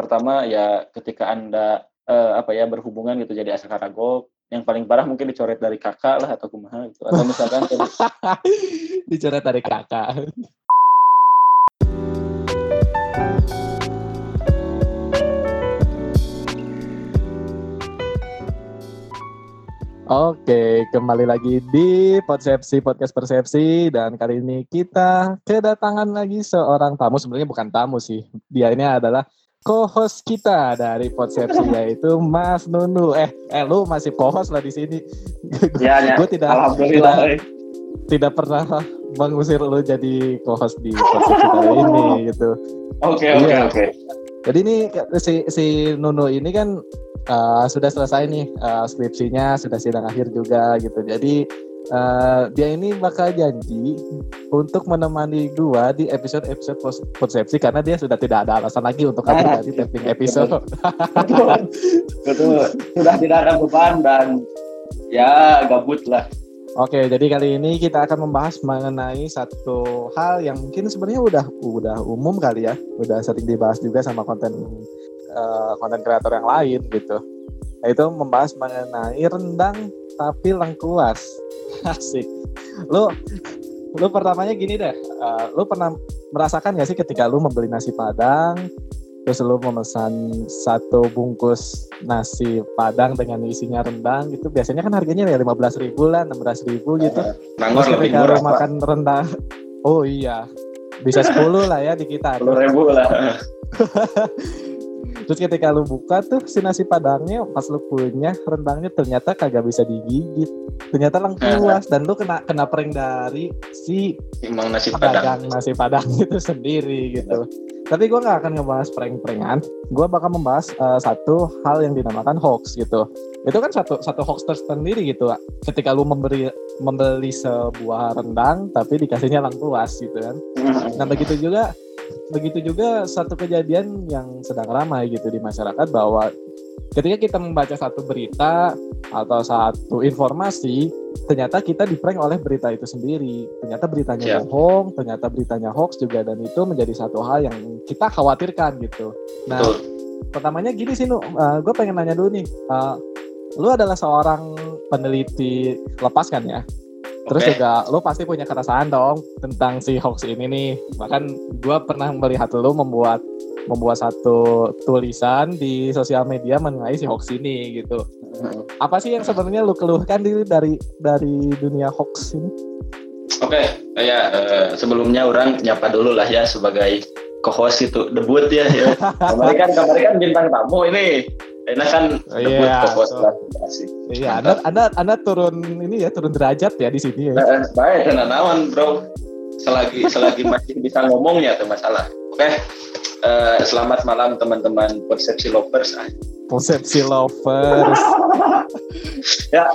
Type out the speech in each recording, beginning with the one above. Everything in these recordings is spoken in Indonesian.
pertama ya ketika anda uh, apa ya berhubungan gitu jadi asa karagok yang paling parah mungkin dicoret dari kakak lah atau kumaha gitu. Atau misalkan dicoret dari kakak. Oke, kembali lagi di Persepsi Podcast Persepsi dan kali ini kita kedatangan lagi seorang tamu. Sebenarnya bukan tamu sih. Dia ini adalah co-host kita dari Persepsi yaitu Mas Nunu. Eh, eh lu masih co-host lah di sini. Ya, ya. Gue tidak Alhamdulillah. tidak, eh. tidak pernah mengusir lu jadi co-host di Persepsi kali ini gitu. Oke, oke, Iya. oke. Jadi ini si si Nunu ini kan uh, sudah selesai nih uh, skripsinya, sudah sidang akhir juga gitu. Jadi uh, dia ini bakal janji untuk menemani gua di episode-episode persepsi karena dia sudah tidak ada alasan lagi untuk hadir Ah, di tapping episode. Betul. Betul. Sudah tidak ada beban dan ya gabut lah. Oke, jadi kali ini kita akan membahas mengenai satu hal yang mungkin sebenarnya udah udah umum kali ya, udah sering dibahas juga sama konten eh, konten kreator yang lain gitu. Yaitu membahas mengenai rendang tapi lengkuas. Asik. Lu lu pertamanya gini deh, eh, lu pernah merasakan gak sih ketika lu membeli nasi padang terus lu memesan satu bungkus nasi padang dengan isinya rendang gitu biasanya kan harganya ya lima belas ribu lah enam belas ribu gitu Nangor terus ketika lu Pak. makan rendang oh iya bisa 10 lah ya di kita Sepuluh ribu lah. terus ketika lu buka tuh si nasi padangnya pas lu punya rendangnya ternyata kagak bisa digigit ternyata lengkuas dan lu kena kena prank dari si Emang nasi padang. nasi padang itu sendiri gitu. Tapi gue nggak akan ngebahas prank-prankan. Gue bakal membahas eh, satu hal yang dinamakan hoax gitu. Itu kan satu satu hoax tersendiri gitu. Ketika lu memberi membeli sebuah rendang tapi dikasihnya lengkuas gitu kan. Nah begitu juga begitu juga satu kejadian yang sedang ramai gitu di masyarakat bahwa ketika kita membaca satu berita atau satu informasi ternyata kita diprank oleh berita itu sendiri. Ternyata beritanya Siap. bohong ternyata beritanya hoax juga dan itu menjadi satu hal yang kita khawatirkan gitu. Nah Betul. pertamanya gini sih nu. Gue pengen nanya dulu nih. Eh, lu adalah seorang peneliti lepas kan ya Terus Oke. juga lo pasti punya keresahan dong tentang si hoax ini nih. Bahkan gua pernah melihat lo membuat membuat satu tulisan di sosial media mengenai si hoax ini gitu. Apa sih yang sebenarnya lo keluhkan diri dari dari dunia hoax ini? Oke, ya eh, sebelumnya orang nyapa dulu lah ya sebagai co-host itu debut ya. ya. Kemarin kan kemarin kan bintang tamu ini. Enak kan Oh, iya, so-. Iya, anda, anda anda turun ini ya turun derajat ya di sini ya. Eh, baik tenan naon bro. Selagi selagi masih bisa ngomongnya tuh masalah. Oke. eh, selamat malam teman-teman persepsi lovers. Ah, Konsepsi lovers. Ya,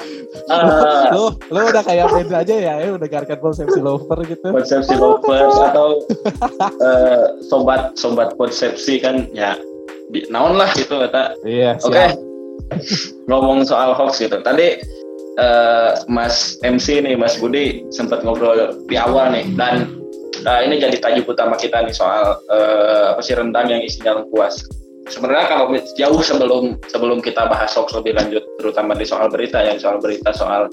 eh, lo lo udah kayak band aja ya, ya udah garkan konsepsi lover gitu. persepsi lovers atau eh, sobat sobat persepsi kan ya naon lah gitu kata Iya, Oke. siap. Ngomong soal hoax gitu. Tadi eh, Mas MC nih, Mas Budi sempat ngobrol di awal nih dan eh, ini jadi tajuk utama kita nih soal eh, apa sih rendang yang isinya lengkuas. Sebenarnya kalau jauh sebelum sebelum kita bahas hoax lebih lanjut, terutama di soal berita ya, soal berita soal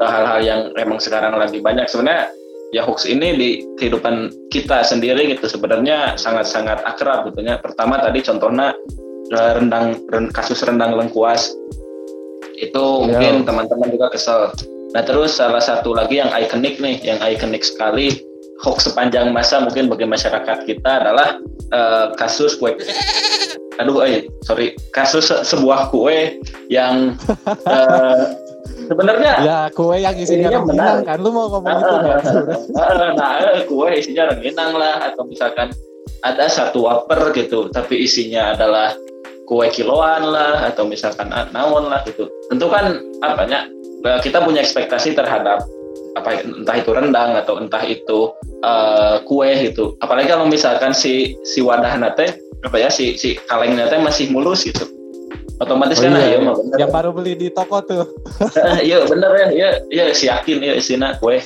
hal-hal yang emang sekarang lagi banyak sebenarnya ya hoax ini di kehidupan kita sendiri gitu sebenarnya sangat-sangat akrab gitu ya. Pertama tadi contohnya eh, rendang ren- kasus rendang lengkuas itu mungkin teman-teman juga kesel. Nah terus salah satu lagi yang ikonik nih, yang ikonik sekali hoax sepanjang masa mungkin bagi masyarakat kita adalah eh, kasus kue. Aduh, eh sorry, kasus se- sebuah kue yang eh, sebenarnya Ya kue yang isinya Ininya rengginang kan, lu mau ngomong itu kan? Ah, nah, eh, kue isinya rengginang lah atau misalkan ada satu wafer gitu tapi isinya adalah kue kiloan lah atau misalkan naon lah gitu. Tentu kan apa ya eh, kita punya ekspektasi terhadap apa entah itu rendang atau entah itu eh, kue gitu. Apalagi kalau misalkan si si wadah nate apa ya si si kaleng nate masih mulus gitu otomatis Oh kan ah, iya, iya mah bener. Yang baru beli di toko tuh. Eh, iya bener ya iya iya si yakin ya isinya kue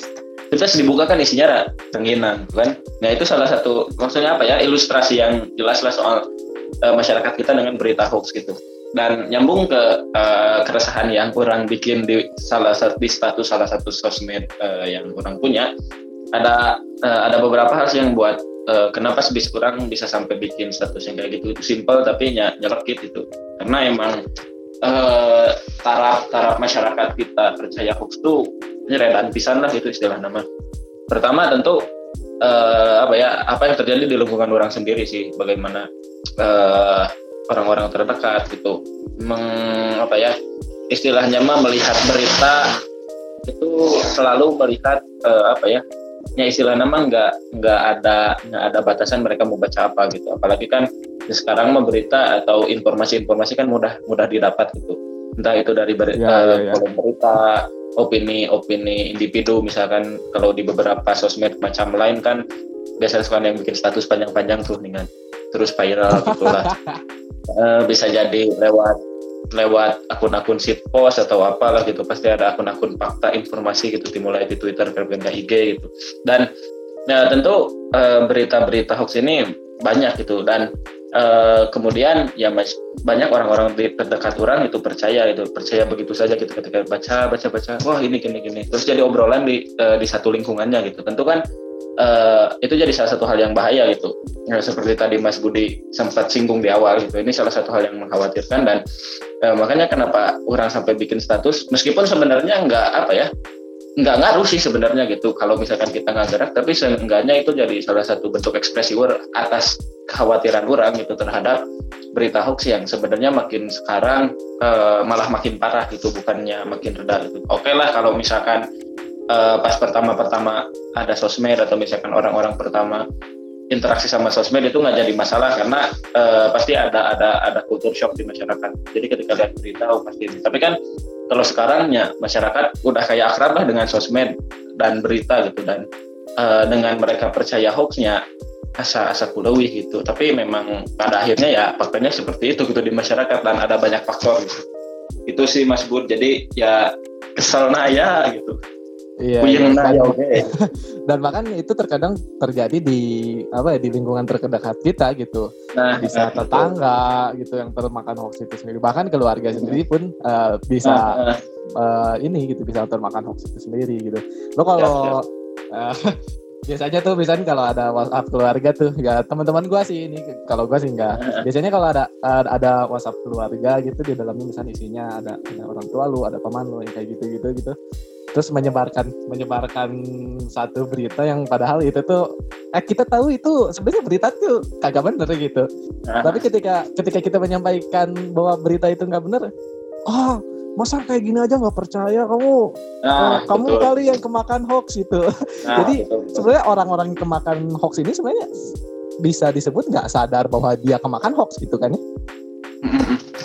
terus dibuka kan isinya ra- rengginang kan nah itu salah satu maksudnya apa ya ilustrasi yang jelas lah soal uh, masyarakat kita dengan berita hoax gitu dan nyambung ke uh, keresahan yang orang bikin di salah satu di status salah satu sosmed uh, yang orang punya ada uh, ada beberapa hal yang buat uh, kenapa sebis kurang bisa sampai bikin status yang kayak gitu? Itu simple tapi ny nyelekit itu. Karena emang uh, taraf taraf masyarakat kita percaya hoax tuh nyeredan pisan lah itu istilah nama. Pertama tentu uh, apa ya apa yang terjadi di lingkungan orang sendiri sih bagaimana uh, orang-orang terdekat gitu. Meng, apa ya istilahnya mah melihat berita itu selalu melihat uh, apa ya ya istilah nama nggak nggak ada nggak ada batasan mereka mau baca apa gitu. Apalagi kan sekarang mah berita atau informasi-informasi kan mudah mudah didapat gitu. Entah itu dari berita, ya, ya, ya. berita opini opini individu. Misalkan kalau di beberapa sosmed macam lain kan biasanya suka yang bikin status panjang-panjang tuh dengan terus viral gitulah uh, bisa jadi lewat lewat akun-akun post atau apalah gitu pasti ada akun-akun fakta informasi gitu dimulai di Twitter kemudian ke IG gitu. Dan ya tentu uh, berita-berita hoax ini banyak gitu dan uh, kemudian ya banyak orang-orang di terdekat orang itu percaya itu percaya begitu saja gitu ketika baca baca baca wah ini gini gini. Terus jadi obrolan di uh, di satu lingkungannya gitu. Tentu kan uh, itu jadi salah satu hal yang bahaya gitu. Ya, seperti tadi Mas Budi sempat singgung di awal gitu. Ini salah satu hal yang mengkhawatirkan dan uh, makanya kenapa orang sampai bikin status meskipun sebenarnya nggak apa ya nggak ngaruh sih sebenarnya gitu kalau misalkan kita nggak gerak tapi seenggaknya itu jadi salah satu bentuk ekspresi atas kekhawatiran orang gitu terhadap berita hoax yang sebenarnya makin sekarang uh, malah makin parah gitu bukannya makin reda gitu oke okay lah kalau misalkan uh, pas pertama-pertama ada sosmed atau misalkan orang-orang pertama interaksi sama sosmed itu nggak jadi masalah karena uh, pasti ada ada ada kultur shock di masyarakat. Jadi ketika lihat berita oh pasti. Tapi kan kalau sekarang ya masyarakat udah kayak akrab lah dengan sosmed dan berita gitu dan uh, dengan mereka percaya hoaxnya asa asa kulewi gitu. Tapi memang pada akhirnya ya faktanya seperti itu gitu di masyarakat dan ada banyak faktor gitu. Itu sih Mas Bud. Jadi ya kesel ya gitu Iya. iya. Dan, okay. dan bahkan itu terkadang terjadi di apa ya di lingkungan terdekat kita gitu. Nah, bisa nah, tetangga itu. gitu yang termakan hoax itu sendiri. Bahkan keluarga sendiri pun uh, bisa nah, uh, ini gitu bisa termakan hoax itu sendiri gitu. Lo kalau ya, ya. Uh, biasanya tuh misalnya kalau ada WhatsApp keluarga tuh ya teman-teman gua sih ini kalau gua sih enggak biasanya kalau ada ada WhatsApp keluarga gitu di dalamnya misalnya isinya ada, ada orang tua lu ada paman lu kayak gitu gitu gitu terus menyebarkan menyebarkan satu berita yang padahal itu tuh eh kita tahu itu sebenarnya berita tuh kagak bener gitu. Nah. tapi ketika ketika kita menyampaikan bahwa berita itu nggak bener oh masa kayak gini aja nggak percaya? Kamu nah, uh, kamu kali yang kemakan hoax itu nah, jadi sebenarnya orang-orang yang kemakan hoax ini sebenarnya bisa disebut nggak sadar bahwa dia kemakan hoax gitu kan ya?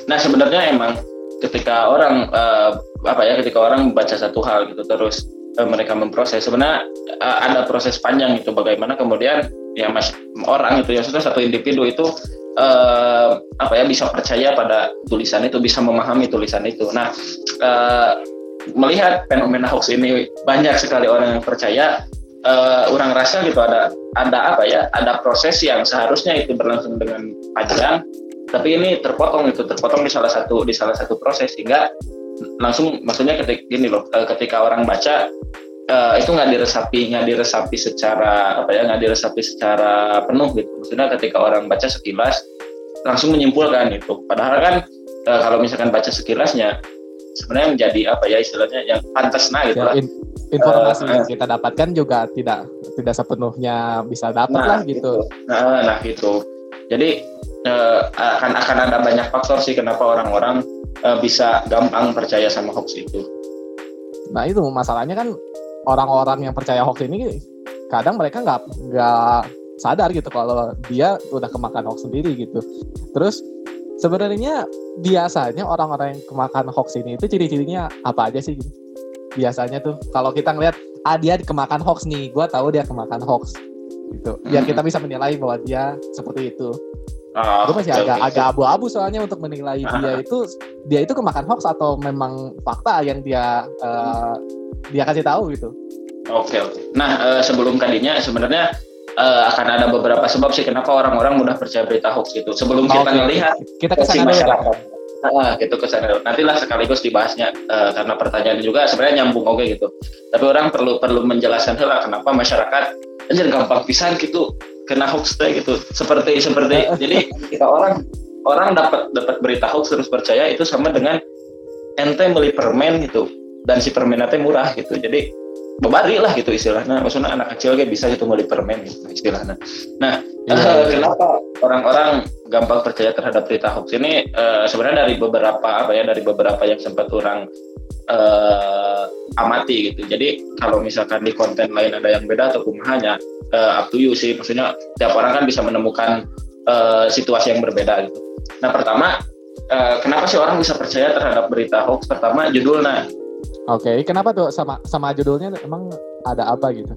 Nah sebenarnya emang ketika orang uh, apa ya ketika orang membaca satu hal gitu terus uh, mereka memproses. Sebenarnya uh, ada proses panjang itu bagaimana kemudian ya mas orang itu ya satu individu itu uh, apa ya bisa percaya pada tulisan itu bisa memahami tulisan itu. Nah uh, melihat fenomena hoax ini banyak sekali orang yang percaya uh, orang rasa gitu ada ada apa ya ada proses yang seharusnya itu berlangsung dengan panjang tapi ini terpotong itu terpotong di salah satu di salah satu proses sehingga langsung maksudnya ketika gini loh eh, ketika orang baca uh, itu nggak diresapi nggak diresapi secara apa ya nggak diresapi secara penuh gitu. Maksudnya ketika orang baca sekilas langsung menyimpulkan itu padahal kan uh, kalau misalkan baca sekilasnya sebenarnya menjadi apa ya istilahnya yang pantas nah gitu ya, in, informasi uh, yang kita dapatkan juga tidak tidak sepenuhnya bisa dapat nah, lah gitu. gitu. Nah nah gitu. Jadi uh, akan akan ada banyak faktor sih kenapa orang-orang uh, bisa gampang percaya sama hoax itu. Nah itu masalahnya kan orang-orang yang percaya hoax ini kadang mereka nggak nggak sadar gitu kalau dia udah kemakan hoax sendiri gitu. Terus sebenarnya biasanya orang-orang yang kemakan hoax ini itu ciri-cirinya apa aja sih? Gitu? Biasanya tuh kalau kita ngeliat ah dia kemakan hoax nih, gue tahu dia kemakan hoax gitu. Biar kita bisa menilai bahwa dia seperti itu. Oh, gue masih agak okay. agak abu-abu soalnya untuk menilai uh dia itu dia itu kemakan hoax atau memang fakta yang dia uh, dia kasih tahu gitu. Oke okay, oke. Okay. Nah uh, sebelum kadinya sebenarnya uh, akan ada beberapa sebab sih kenapa orang-orang mudah percaya berita hoax itu. Sebelum kita okay. melihat kita ke sana masyarakat. Nah, gitu ke sana. Nantilah sekaligus dibahasnya uh, karena pertanyaan juga sebenarnya nyambung oke okay, gitu. Tapi orang perlu perlu menjelaskan kenapa masyarakat anjir gampang pisan gitu kena hoax teh gitu. Seperti seperti jadi kita orang orang dapat dapat berita hoax terus percaya itu sama dengan ente beli permen gitu dan si permen teh murah gitu. Jadi bebari lah gitu istilahnya. Maksudnya anak kecil kayak bisa gitu di permen gitu istilahnya. Nah uh, kenapa orang-orang gampang percaya terhadap berita hoax ini? Uh, sebenarnya dari beberapa apa ya dari beberapa yang sempat orang uh, amati gitu. Jadi kalau misalkan di konten lain ada yang beda atau kumahanya uh, up to you sih. Maksudnya tiap orang kan bisa menemukan uh, situasi yang berbeda gitu. Nah pertama uh, kenapa sih orang bisa percaya terhadap berita hoax? Pertama judulnya Oke, okay. kenapa tuh sama sama judulnya emang ada apa gitu?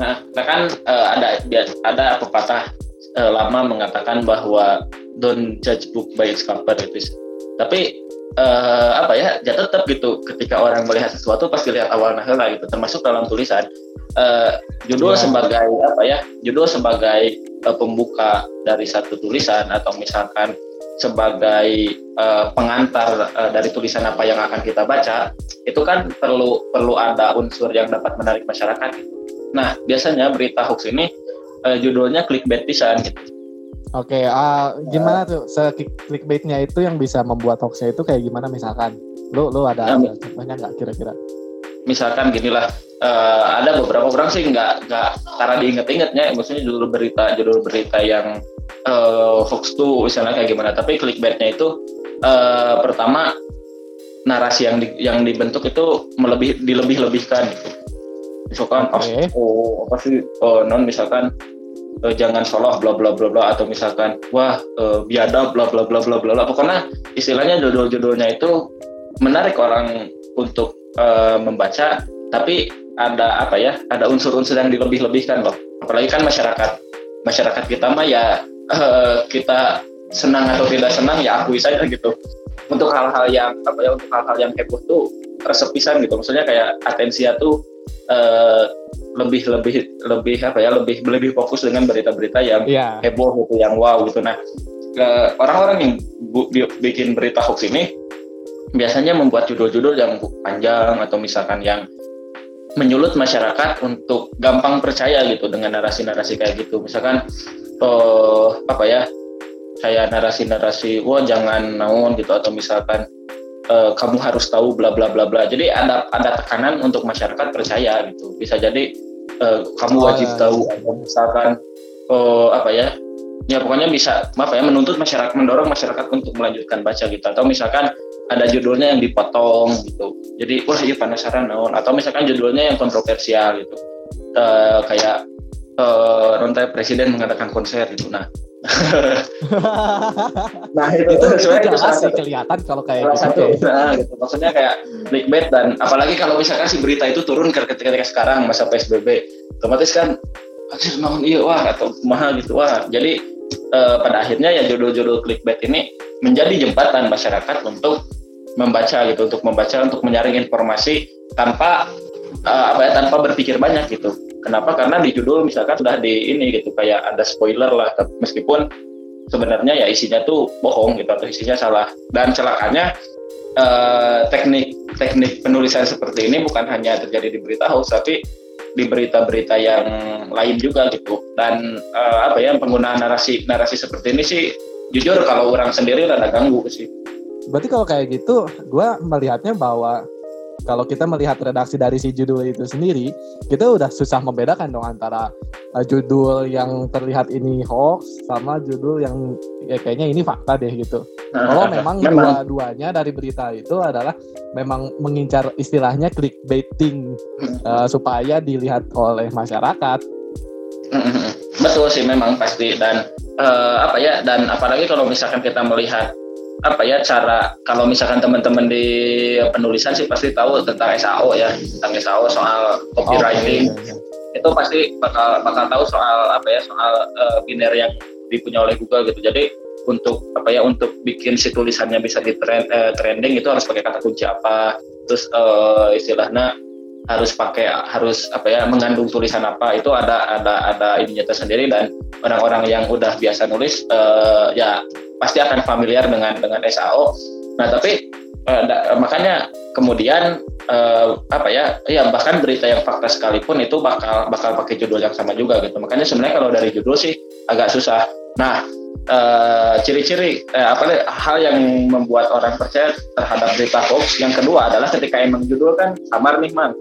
Nah, kan uh, ada ada pepatah uh, lama mengatakan bahwa don't judge book by its cover itu. Tapi uh, apa ya, ya tetap gitu ketika orang melihat sesuatu pasti lihat awal lah gitu, termasuk dalam tulisan. Uh, judul yeah. sebagai apa ya? Judul sebagai uh, pembuka dari satu tulisan atau misalkan sebagai uh, pengantar uh, dari tulisan apa yang akan kita baca itu kan perlu perlu ada unsur yang dapat menarik masyarakat Nah biasanya berita hoax ini uh, judulnya clickbait pisan gitu. Oke, okay, uh, gimana tuh se clickbaitnya itu yang bisa membuat hoaxnya itu kayak gimana misalkan? Lu lu ada, nah, ada contohnya nggak kira-kira? Misalkan ginilah, uh, ada beberapa orang sih nggak nggak karena diinget-ingetnya, maksudnya judul berita judul berita yang uh, hoax tuh misalnya kayak gimana tapi clickbaitnya itu uh, pertama narasi yang di, yang dibentuk itu melebih dilebih-lebihkan gitu. misalkan okay. oh apa sih oh, non misalkan uh, jangan salah bla bla bla bla atau misalkan wah uh, biadab bla bla bla bla bla pokoknya istilahnya judul-judulnya itu menarik orang untuk uh, membaca tapi ada apa ya ada unsur-unsur yang dilebih-lebihkan loh apalagi kan masyarakat masyarakat kita mah ya uh, kita senang atau tidak senang ya akui saja gitu. Untuk hal-hal yang apa ya untuk hal-hal yang heboh tuh resepisan gitu. Maksudnya kayak atensia tuh uh, lebih lebih lebih apa ya lebih lebih fokus dengan berita-berita yang yeah. heboh gitu yang wow gitu. Nah orang-orang yang bu, bikin berita hoax ini biasanya membuat judul-judul yang panjang atau misalkan yang menyulut masyarakat untuk gampang percaya gitu dengan narasi-narasi kayak gitu. Misalkan uh, apa ya kayak narasi-narasi wah jangan naon gitu. Atau misalkan uh, kamu harus tahu bla bla bla bla. Jadi ada ada tekanan untuk masyarakat percaya gitu. Bisa jadi uh, kamu oh, wajib ya. tahu atau misalkan uh, apa ya ya pokoknya bisa maaf ya menuntut masyarakat mendorong masyarakat untuk melanjutkan baca gitu. Atau misalkan ada judulnya yang dipotong gitu jadi wah iya penasaran naon atau misalkan judulnya yang kontroversial gitu uh, kayak uh, Rontai Presiden mengadakan konser gitu. Nah, nah itu, itu sebenarnya jelas sih kelihatan kalau kayak gitu. Satu, nah, gitu. Maksudnya kayak clickbait dan apalagi kalau misalkan si berita itu turun ketika, ketika sekarang masa PSBB, otomatis kan akhir naon iya wah atau mahal gitu wah. Jadi uh, pada akhirnya ya judul-judul clickbait ini menjadi jembatan masyarakat untuk membaca gitu, untuk membaca, untuk menyaring informasi tanpa uh, apa ya tanpa berpikir banyak gitu Kenapa? Karena di judul misalkan sudah di ini gitu kayak ada spoiler lah meskipun sebenarnya ya isinya tuh bohong gitu atau isinya salah. Dan celakanya eh, teknik penulisan seperti ini bukan hanya terjadi di berita hoax tapi di berita-berita yang lain juga gitu. Dan eh, apa ya penggunaan narasi narasi seperti ini sih jujur kalau orang sendiri rada ganggu sih. Berarti kalau kayak gitu, gue melihatnya bahwa kalau kita melihat redaksi dari si judul itu sendiri, kita udah susah membedakan dong antara uh, judul yang terlihat ini hoax sama judul yang ya kayaknya ini fakta deh gitu. Kalau memang, dua-duanya dari berita itu adalah memang mengincar istilahnya clickbaiting uh, supaya dilihat oleh masyarakat. Betul sih memang pasti dan uh, apa ya dan apalagi kalau misalkan kita melihat apa ya cara kalau misalkan teman-teman di penulisan sih pasti tahu tentang SAO ya tentang SAO soal copywriting. Oh, iya, iya. itu pasti bakal bakal tahu soal apa ya soal uh, biner yang dipunya oleh Google gitu. Jadi untuk apa ya untuk bikin si tulisannya bisa di trend, uh, trending itu harus pakai kata kunci apa. Terus uh, istilahnya harus pakai harus apa ya mengandung tulisan apa itu ada ada ada ininya tersendiri dan orang-orang yang udah biasa nulis uh, ya pasti akan familiar dengan dengan SAO. Nah tapi uh, da, makanya kemudian uh, apa ya ya bahkan berita yang fakta sekalipun itu bakal bakal pakai judul yang sama juga gitu. Makanya sebenarnya kalau dari judul sih agak susah. Nah ciri-ciri uh, uh, apa hal yang membuat orang percaya terhadap berita hoax yang kedua adalah ketika emang judul kan samar nih man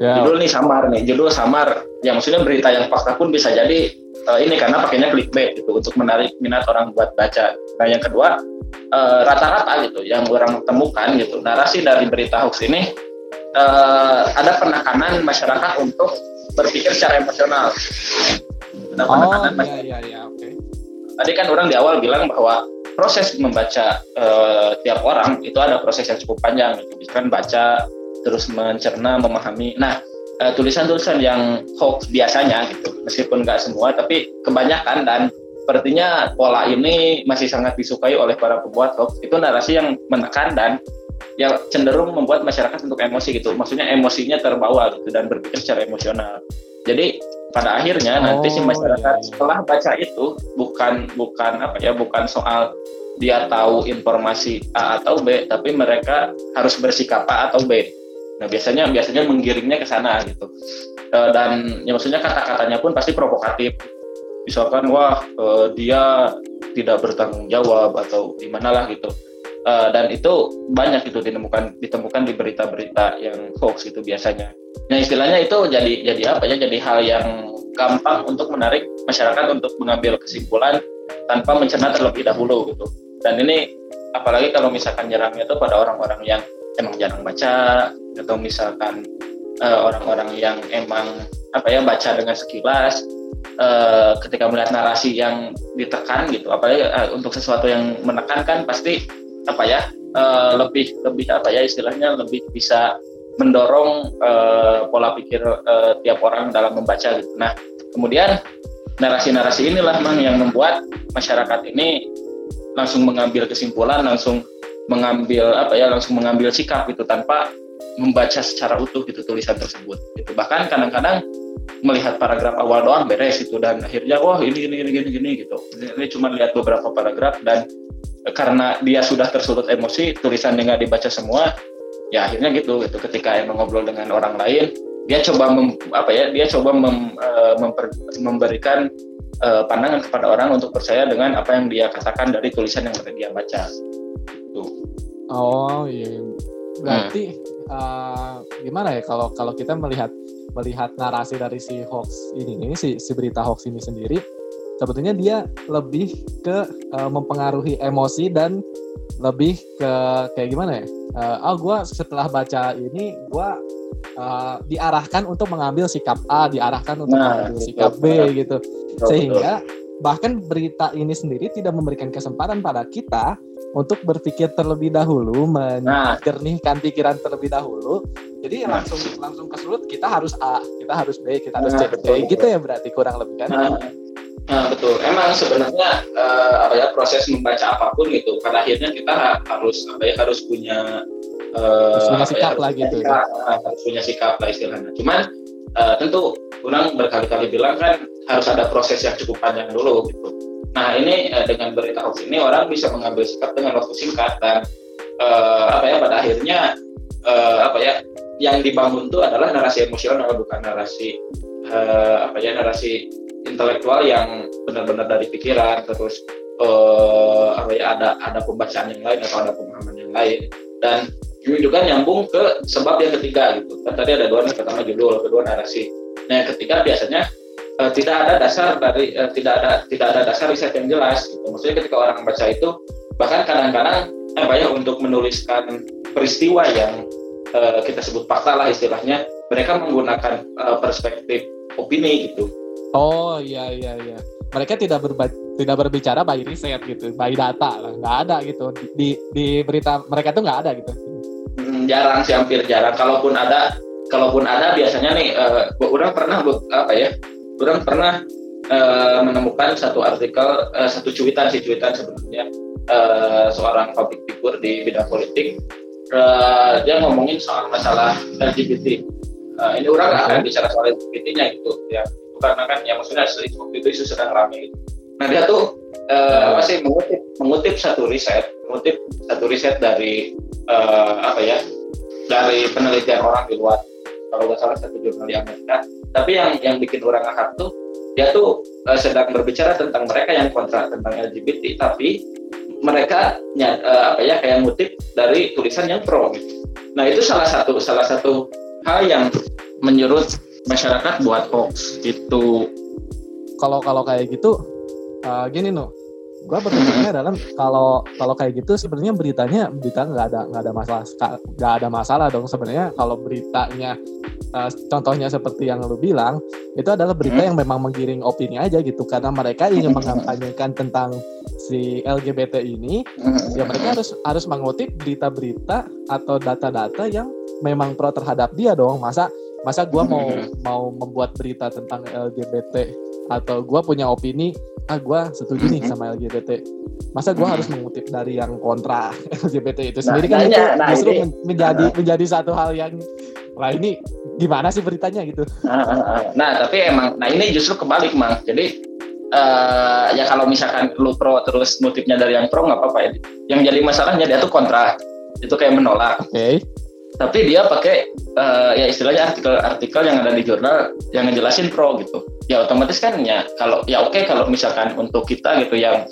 Yeah. Judul nih samar nih, judul samar. Ya maksudnya berita yang fakta pun bisa jadi uh, ini karena pakainya clickbait gitu untuk menarik minat orang buat baca. Nah yang kedua eh, rata-rata gitu yang orang temukan gitu narasi dari berita hoax ini uh, ada penekanan masyarakat untuk berpikir secara emosional. Ada penekanan oh, iya, iya, iya. Okay. Tadi kan orang di awal bilang bahwa proses membaca uh, tiap orang itu ada proses yang cukup panjang. Misalkan baca terus mencerna, memahami. Nah, uh, tulisan-tulisan yang hoax biasanya gitu, meskipun nggak semua, tapi kebanyakan dan sepertinya pola ini masih sangat disukai oleh para pembuat hoax. Itu narasi yang menekan dan yang cenderung membuat masyarakat untuk emosi gitu. Maksudnya emosinya terbawa gitu dan berpikir secara emosional. Jadi pada akhirnya oh, nanti si oh, masyarakat setelah baca itu bukan bukan apa ya bukan soal dia tahu informasi A atau B, tapi mereka harus bersikap A atau B. Nah biasanya biasanya menggiringnya ke sana gitu. E, dan ya maksudnya kata-katanya pun pasti provokatif. Misalkan wah e, dia tidak bertanggung jawab atau gimana lah gitu. E, dan itu banyak itu ditemukan ditemukan di berita-berita yang hoax itu biasanya. Nah istilahnya itu jadi jadi apa ya? Jadi hal yang gampang untuk menarik masyarakat untuk mengambil kesimpulan tanpa mencerna terlebih dahulu gitu. Dan ini apalagi kalau misalkan nyerangnya itu pada orang-orang yang emang jarang baca atau misalkan eh, orang-orang uh, yang emang apa ya baca dengan sekilas uh, ketika melihat narasi yang ditekan gitu apalagi uh, untuk sesuatu yang menekan kan pasti apa ya uh, lebih lebih apa ya istilahnya lebih bisa mendorong uh, pola pikir uh, tiap orang dalam membaca gitu. Nah, kemudian narasi-narasi inilah mang yang membuat masyarakat ini langsung mengambil kesimpulan, langsung mengambil apa ya langsung mengambil sikap itu tanpa membaca secara utuh gitu tulisan tersebut gitu bahkan kadang-kadang melihat paragraf awal doang beres itu dan akhirnya wah ini ini ini gini gini gitu ini cuma lihat beberapa paragraf dan karena dia sudah tersulut emosi tulisan nggak dibaca semua ya akhirnya gitu gitu. Ketika emang ngobrol dengan orang lain dia coba mem, apa ya dia coba mem, uh, memper, memberikan uh, pandangan kepada orang untuk percaya dengan apa yang dia katakan dari tulisan yang dia baca. Oh iya, berarti hmm. uh, gimana ya kalau kalau kita melihat melihat narasi dari si hoax ini ini si, si berita hoax ini sendiri, sebetulnya dia lebih ke uh, mempengaruhi emosi dan lebih ke kayak gimana ya? Uh, oh gue setelah baca ini gue uh, diarahkan untuk mengambil sikap A, diarahkan untuk nah, mengambil sikap B gitu, sehingga bahkan berita ini sendiri tidak memberikan kesempatan pada kita untuk berpikir terlebih dahulu, menjernihkan nah. pikiran terlebih dahulu. Jadi nah. langsung langsung kesulut kita harus A, kita harus B, kita harus nah, C, betul, gitu betul. ya berarti kurang lebih kan? Nah, nah betul. Emang sebenarnya uh, apa ya proses membaca apa pun gitu, pada akhirnya kita harus apa ya harus punya uh, harus punya ya, sikap ya, lah gitu. Ya, harus punya sikap lah istilahnya. Cuman uh, tentu kurang berkali-kali bilang kan harus ada proses yang cukup panjang dulu gitu Nah ini uh, dengan berita hoax ini orang bisa mengambil sikap dengan waktu singkat dan uh, apa ya pada akhirnya uh, apa ya yang dibangun itu adalah narasi emosional bukan narasi uh, apa ya narasi intelektual yang benar-benar dari pikiran terus uh, apa ya ada ada pembacaan yang lain atau ada pemahaman yang lain. Dan juga nyambung ke sebab yang ketiga gitu. Kan tadi ada dua nih pertama judul kedua narasi. Nah yang ketiga biasanya uh, tidak ada dasar dari uh, tidak ada tidak ada dasar riset yang jelas gitu. maksudnya ketika orang membaca itu bahkan kadang-kadang apa ya untuk menuliskan peristiwa yang uh, kita sebut fakta lah istilahnya mereka menggunakan uh, perspektif opini gitu. Oh iya iya iya. Mereka tidak berba tidak berbicara by riset gitu by data lah. Nggak ada gitu. Di di berita mereka tuh nggak ada gitu. Hmm, jarang sih hampir jarang. Kalaupun ada kalaupun ada biasanya nih uh, orang pernah apa ya orang pernah uh, menemukan satu artikel uh, satu cuitan sih cuitan sebenarnya uh, seorang public figure di bidang politik. Uh, dia ngomongin soal masalah LGBT uh, ini orang akan bicara soal intinya gitu ya. Karena kan ya maksudnya waktu itu isu sedang ramai gitu. nah dia tuh uh, apa sih mengutip mengutip satu riset mengutip satu riset dari uh, apa ya dari penelitian orang di luar kalau nggak salah satu jurnal di Amerika tapi yang yang bikin orang ngakak tuh dia tuh uh, sedang berbicara tentang mereka yang kontra tentang LGBT tapi mereka uh, apa ya kayak ngutip dari tulisan yang pro. Nah itu salah satu salah satu hal yang menyurut masyarakat buat hoax itu. Kalau kalau kayak gitu uh, gini no, gue berpikirnya adalah kalau kalau kayak gitu sebenarnya beritanya berita nggak ada nggak ada masalah nggak ada masalah dong sebenarnya kalau beritanya uh, contohnya seperti yang lu bilang itu adalah berita hmm. yang memang menggiring opini aja gitu karena mereka ingin mengkampanyekan tentang si LGBT ini hmm. ya mereka harus harus mengutip berita-berita atau data-data yang memang pro terhadap dia dong masa masa gue mau hmm. mau membuat berita tentang LGBT atau gue punya opini ah gue setuju nih sama LGBT masa gue harus mengutip dari yang kontra LGBT itu nah, sendiri nah, kan itu nah, justru ini, menjadi uh, menjadi satu hal yang lah ini gimana sih beritanya gitu. Nah, nah tapi emang nah ini justru kebalik mang. Jadi uh, ya kalau misalkan lu pro terus motifnya dari yang pro nggak apa-apa ya. Yang jadi masalahnya dia tuh kontra. Itu kayak menolak. Oke. okay tapi dia pakai uh, ya istilahnya artikel-artikel yang ada di jurnal yang ngejelasin pro gitu. Ya otomatis kan ya kalau ya oke okay, kalau misalkan untuk kita gitu yang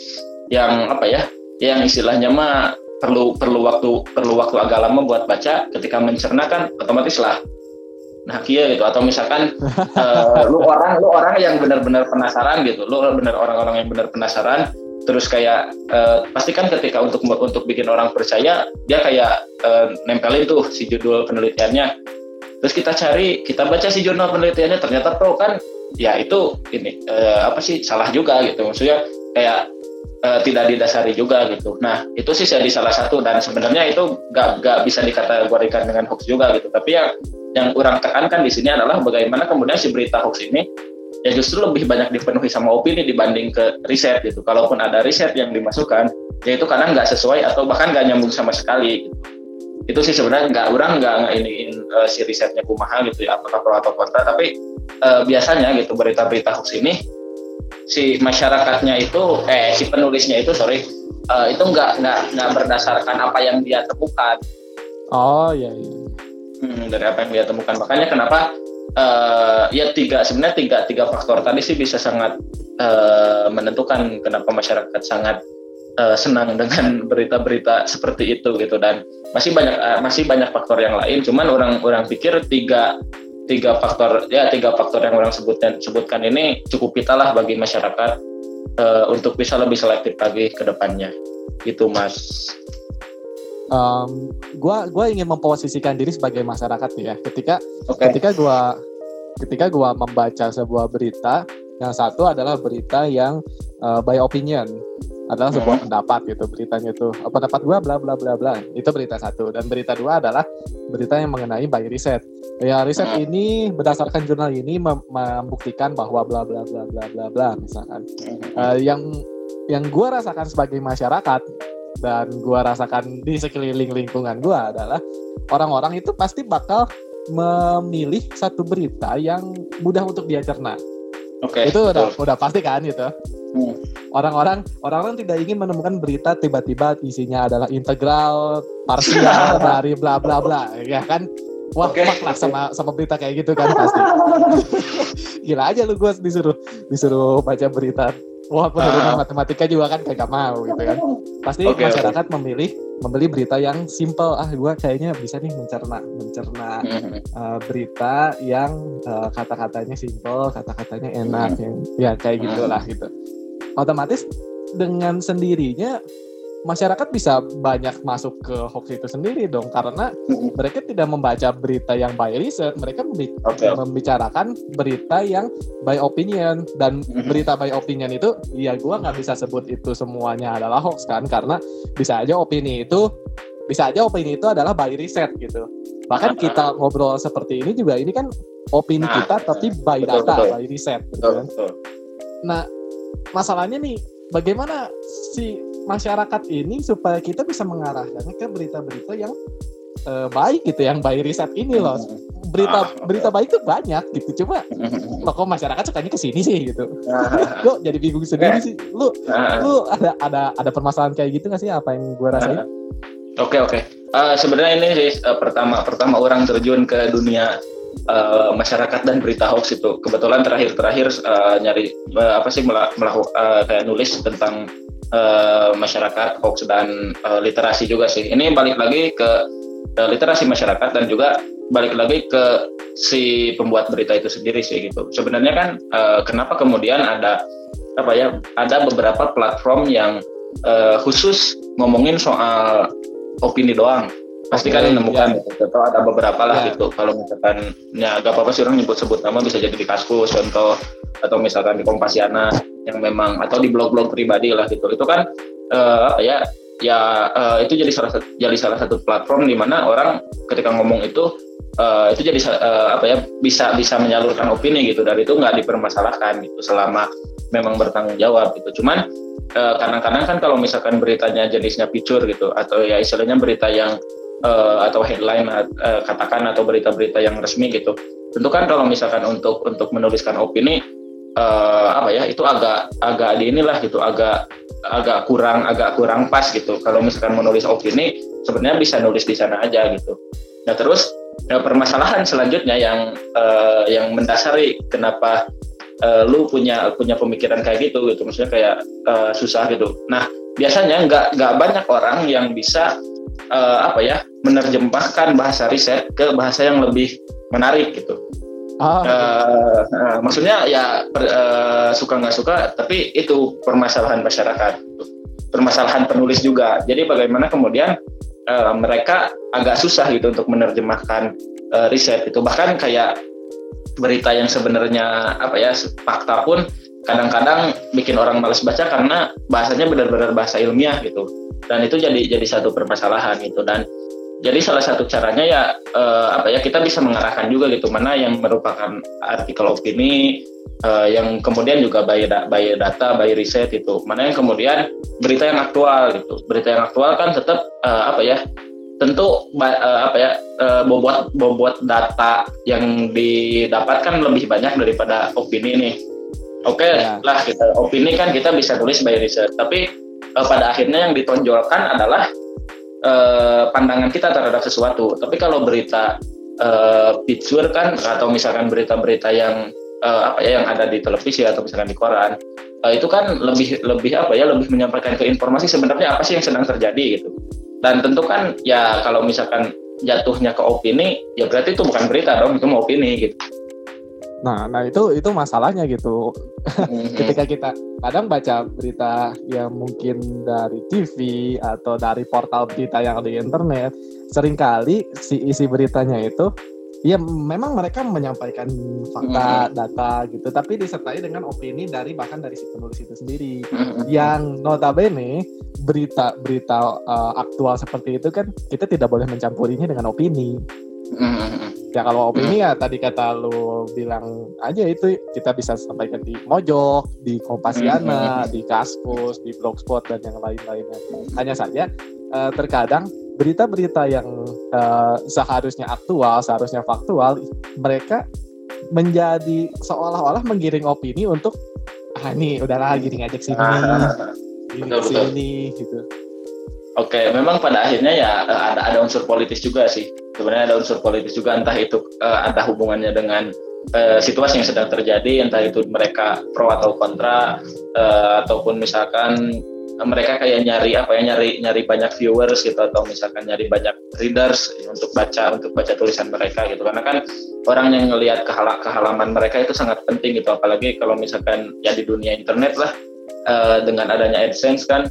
yang apa ya yang istilahnya mah perlu perlu waktu perlu waktu agak lama buat baca ketika mencerna kan otomatis lah. Nah kia gitu. Atau misalkan uh, lu orang lu orang yang benar-benar penasaran gitu lu benar orang-orang yang benar penasaran terus kayak uh, pasti kan ketika untuk untuk bikin orang percaya dia kayak uh, nempelin tuh si judul penelitiannya. Terus kita cari kita baca si jurnal penelitiannya ternyata pro kan ya itu ini uh, apa sih salah juga gitu. Maksudnya kayak uh, tidak didasari juga gitu. Nah itu sih jadi salah satu dan sebenarnya itu gak, gak bisa dikategorikan dengan hoax juga gitu. Tapi yang yang orang tekankan di sini adalah bagaimana kemudian si berita hoax ini ya justru lebih banyak dipenuhi sama opini dibanding ke riset gitu. Kalaupun ada riset yang dimasukkan, ya itu kadang nggak sesuai atau bahkan nggak nyambung sama sekali. Gitu. Itu sih sebenarnya nggak orang nggak iniin uh, si risetnya kumaha gitu ya, apakah pro atau kontra. Tapi uh, biasanya gitu berita-berita hoax ini si masyarakatnya itu, eh si penulisnya itu sorry, uh, itu nggak nggak nggak berdasarkan apa yang dia temukan. Oh iya iya. Hmm, dari apa yang dia temukan. Makanya kenapa uh, ya tiga sebenarnya tiga tiga faktor tadi sih bisa sangat uh, menentukan kenapa masyarakat sangat uh, senang dengan berita-berita seperti itu gitu. Dan masih banyak uh, masih banyak faktor yang lain. Cuman orang orang pikir tiga tiga faktor ya tiga faktor yang orang sebutkan sebutkan ini cukup lah bagi masyarakat uh, untuk bisa lebih selektif lagi ke depannya. Gitu mas um, gua gua ingin memposisikan diri sebagai masyarakat ya. Ketika okay. ketika gua ketika gua membaca sebuah berita yang satu adalah berita yang uh, by opinion. Adalah sebuah hmm. pendapat gitu beritanya itu oh, pendapat gua bla bla bla bla. Itu berita satu. Dan berita dua adalah berita yang mengenai by riset. Ya riset hmm. ini berdasarkan jurnal ini mem membuktikan bahwa bla bla bla bla bla bla misalkan. Uh, yang yang gua rasakan sebagai masyarakat dan gua rasakan di sekeliling lingkungan gua adalah orang-orang itu pasti bakal memilih satu berita yang mudah untuk dia cerna. Oke. Okay, itu udah udah pasti kan gitu. Hmm. Orang-orang orang-orang tidak ingin menemukan berita tiba-tiba isinya adalah integral parsial dari bla bla bla ya kan. Wah, okay. lah sama sama berita kayak gitu kan pasti. Gila aja lu gue disuruh disuruh baca berita Wah, penurunan uh. matematika juga kan kagak mau gitu kan. Pasti okay, masyarakat okay. memilih membeli berita yang simple. Ah, gua kayaknya bisa nih mencerna mencerna mm-hmm. uh, berita yang uh, kata-katanya simple, kata-katanya enak mm-hmm. yang ya kayak gitulah mm-hmm. gitu. Otomatis dengan sendirinya masyarakat bisa banyak masuk ke hoax itu sendiri dong karena mereka tidak membaca berita yang by research mereka okay. membicarakan berita yang by opinion. Dan berita by opinion itu ya gue nggak bisa sebut itu semuanya adalah hoax kan karena bisa aja opini itu bisa aja opini itu adalah by research gitu. Bahkan kita ngobrol seperti ini juga ini kan opini nah, kita tapi by betul, data betul. by riset gitu kan. nah masalahnya nih bagaimana si masyarakat ini supaya kita bisa mengarahkannya ke berita-berita yang uh, baik gitu yang by riset ini loh. Berita berita baik tuh banyak gitu. Cuma tokoh masyarakat sukanya ke sini sih gitu. Gue jadi bingung sendiri sih. Lu lu ada ada ada permasalahan kayak gitu nggak sih? Apa yang gue rasain? Oke oke. Uh, sebenarnya ini sih uh, pertama pertama orang terjun ke dunia uh, masyarakat dan berita hoax itu. Kebetulan terakhir terakhir uh, nyari uh, apa sih melakukan uh, kayak nulis tentang uh, masyarakat hoax dan uh, literasi juga sih. Ini balik lagi ke uh, literasi masyarakat dan juga balik lagi ke si pembuat berita itu sendiri sih gitu. Sebenarnya kan uh, kenapa kemudian ada apa ya ada beberapa platform yang uh, khusus ngomongin soal opini doang pasti kan okay, menemukan yeah. gitu. atau ada beberapa lah yeah. gitu kalau misalkan ya gak apa-apa sih orang nyebut sebut nama bisa jadi di Kaskus contoh atau misalkan di Kompasiana yang memang atau di blog-blog pribadi lah gitu itu kan uh, ya ya uh, itu jadi salah satu jadi salah satu platform di mana orang ketika ngomong itu uh, itu jadi uh, apa ya bisa bisa menyalurkan opini gitu dari itu nggak dipermasalahkan gitu selama memang bertanggung jawab gitu cuman kadang-kadang uh, kan kalau misalkan beritanya jenisnya picture gitu atau ya istilahnya berita yang uh, atau headline uh, katakan atau berita-berita yang resmi gitu. Tentu kan kalau misalkan untuk untuk menuliskan opini uh, apa ya itu agak agak di inilah gitu agak agak kurang agak kurang pas gitu. Kalau misalkan menulis opini sebenarnya bisa nulis di sana aja gitu. Nah terus ya, permasalahan selanjutnya yang uh, yang mendasari kenapa uh, lu punya punya pemikiran kayak gitu gitu maksudnya kayak uh, susah gitu. Nah biasanya nggak nggak banyak orang yang bisa uh, apa ya menerjemahkan bahasa riset ke bahasa yang lebih menarik gitu. Ah, uh, uh, maksudnya ya uh, suka nggak suka, tapi itu permasalahan masyarakat, permasalahan penulis juga. Jadi bagaimana kemudian uh, mereka agak susah gitu untuk menerjemahkan uh, riset itu. Bahkan kayak berita yang sebenarnya apa ya fakta pun kadang-kadang bikin orang males baca karena bahasanya benar-benar bahasa ilmiah gitu. Dan itu jadi jadi satu permasalahan gitu. Dan jadi salah satu caranya ya eh, apa ya kita bisa mengarahkan juga gitu. Mana yang merupakan artikel opini eh, yang kemudian juga by, by data by riset itu. Mana yang kemudian berita yang aktual gitu. Berita yang aktual kan tetap eh, apa ya tentu eh, apa ya eh, bobot bobot data yang didapatkan lebih banyak daripada opini nih oke okay, ya. lah kita opini kan kita bisa tulis by riset tapi uh, pada akhirnya yang ditonjolkan adalah uh, pandangan kita terhadap sesuatu. Tapi kalau berita uh, picture kan atau misalkan berita-berita yang uh, apa ya yang ada di televisi atau misalkan di koran uh, itu kan lebih lebih apa ya lebih menyampaikan ke informasi sebenarnya apa sih yang sedang terjadi gitu. Dan tentu kan ya kalau misalkan jatuhnya ke opini ya berarti itu bukan berita dong itu mau opini gitu. Nah, nah itu itu masalahnya gitu. Mm-hmm. Ketika kita kadang baca berita yang mungkin dari TV atau dari portal berita yang di internet, sering kali si isi beritanya itu ya memang mereka menyampaikan fakta, mm-hmm. data gitu, tapi disertai dengan opini dari bahkan dari si penulis itu sendiri. Mm-hmm. Yang notabene berita-berita uh, aktual seperti itu kan kita tidak boleh mencampurinya dengan opini. Mm-hmm ya kalau opini ya tadi kata lu bilang aja itu kita bisa sampaikan di Mojok, di Kompasiana, di Kaskus, di Blogspot dan yang lain-lainnya. Hanya saja uh, terkadang berita-berita yang uh, seharusnya aktual, seharusnya faktual, mereka menjadi seolah-olah menggiring opini untuk ah ini udahlah gini ngajak sini, gini sini gitu. Oke, memang pada akhirnya ya eh, ada ada unsur politis juga sih sebenarnya ada unsur politis juga entah itu uh, entah hubungannya dengan uh, situasi yang sedang terjadi entah itu mereka pro atau kontra uh, ataupun misalkan mereka kayak nyari apa ya nyari nyari banyak viewers gitu atau misalkan nyari banyak readers untuk baca untuk baca tulisan mereka gitu. Karena kan orang yang ngelihat kehala kehalaman mereka itu sangat penting gitu apalagi kalau misalkan ya di dunia internet lah uh, dengan adanya AdSense kan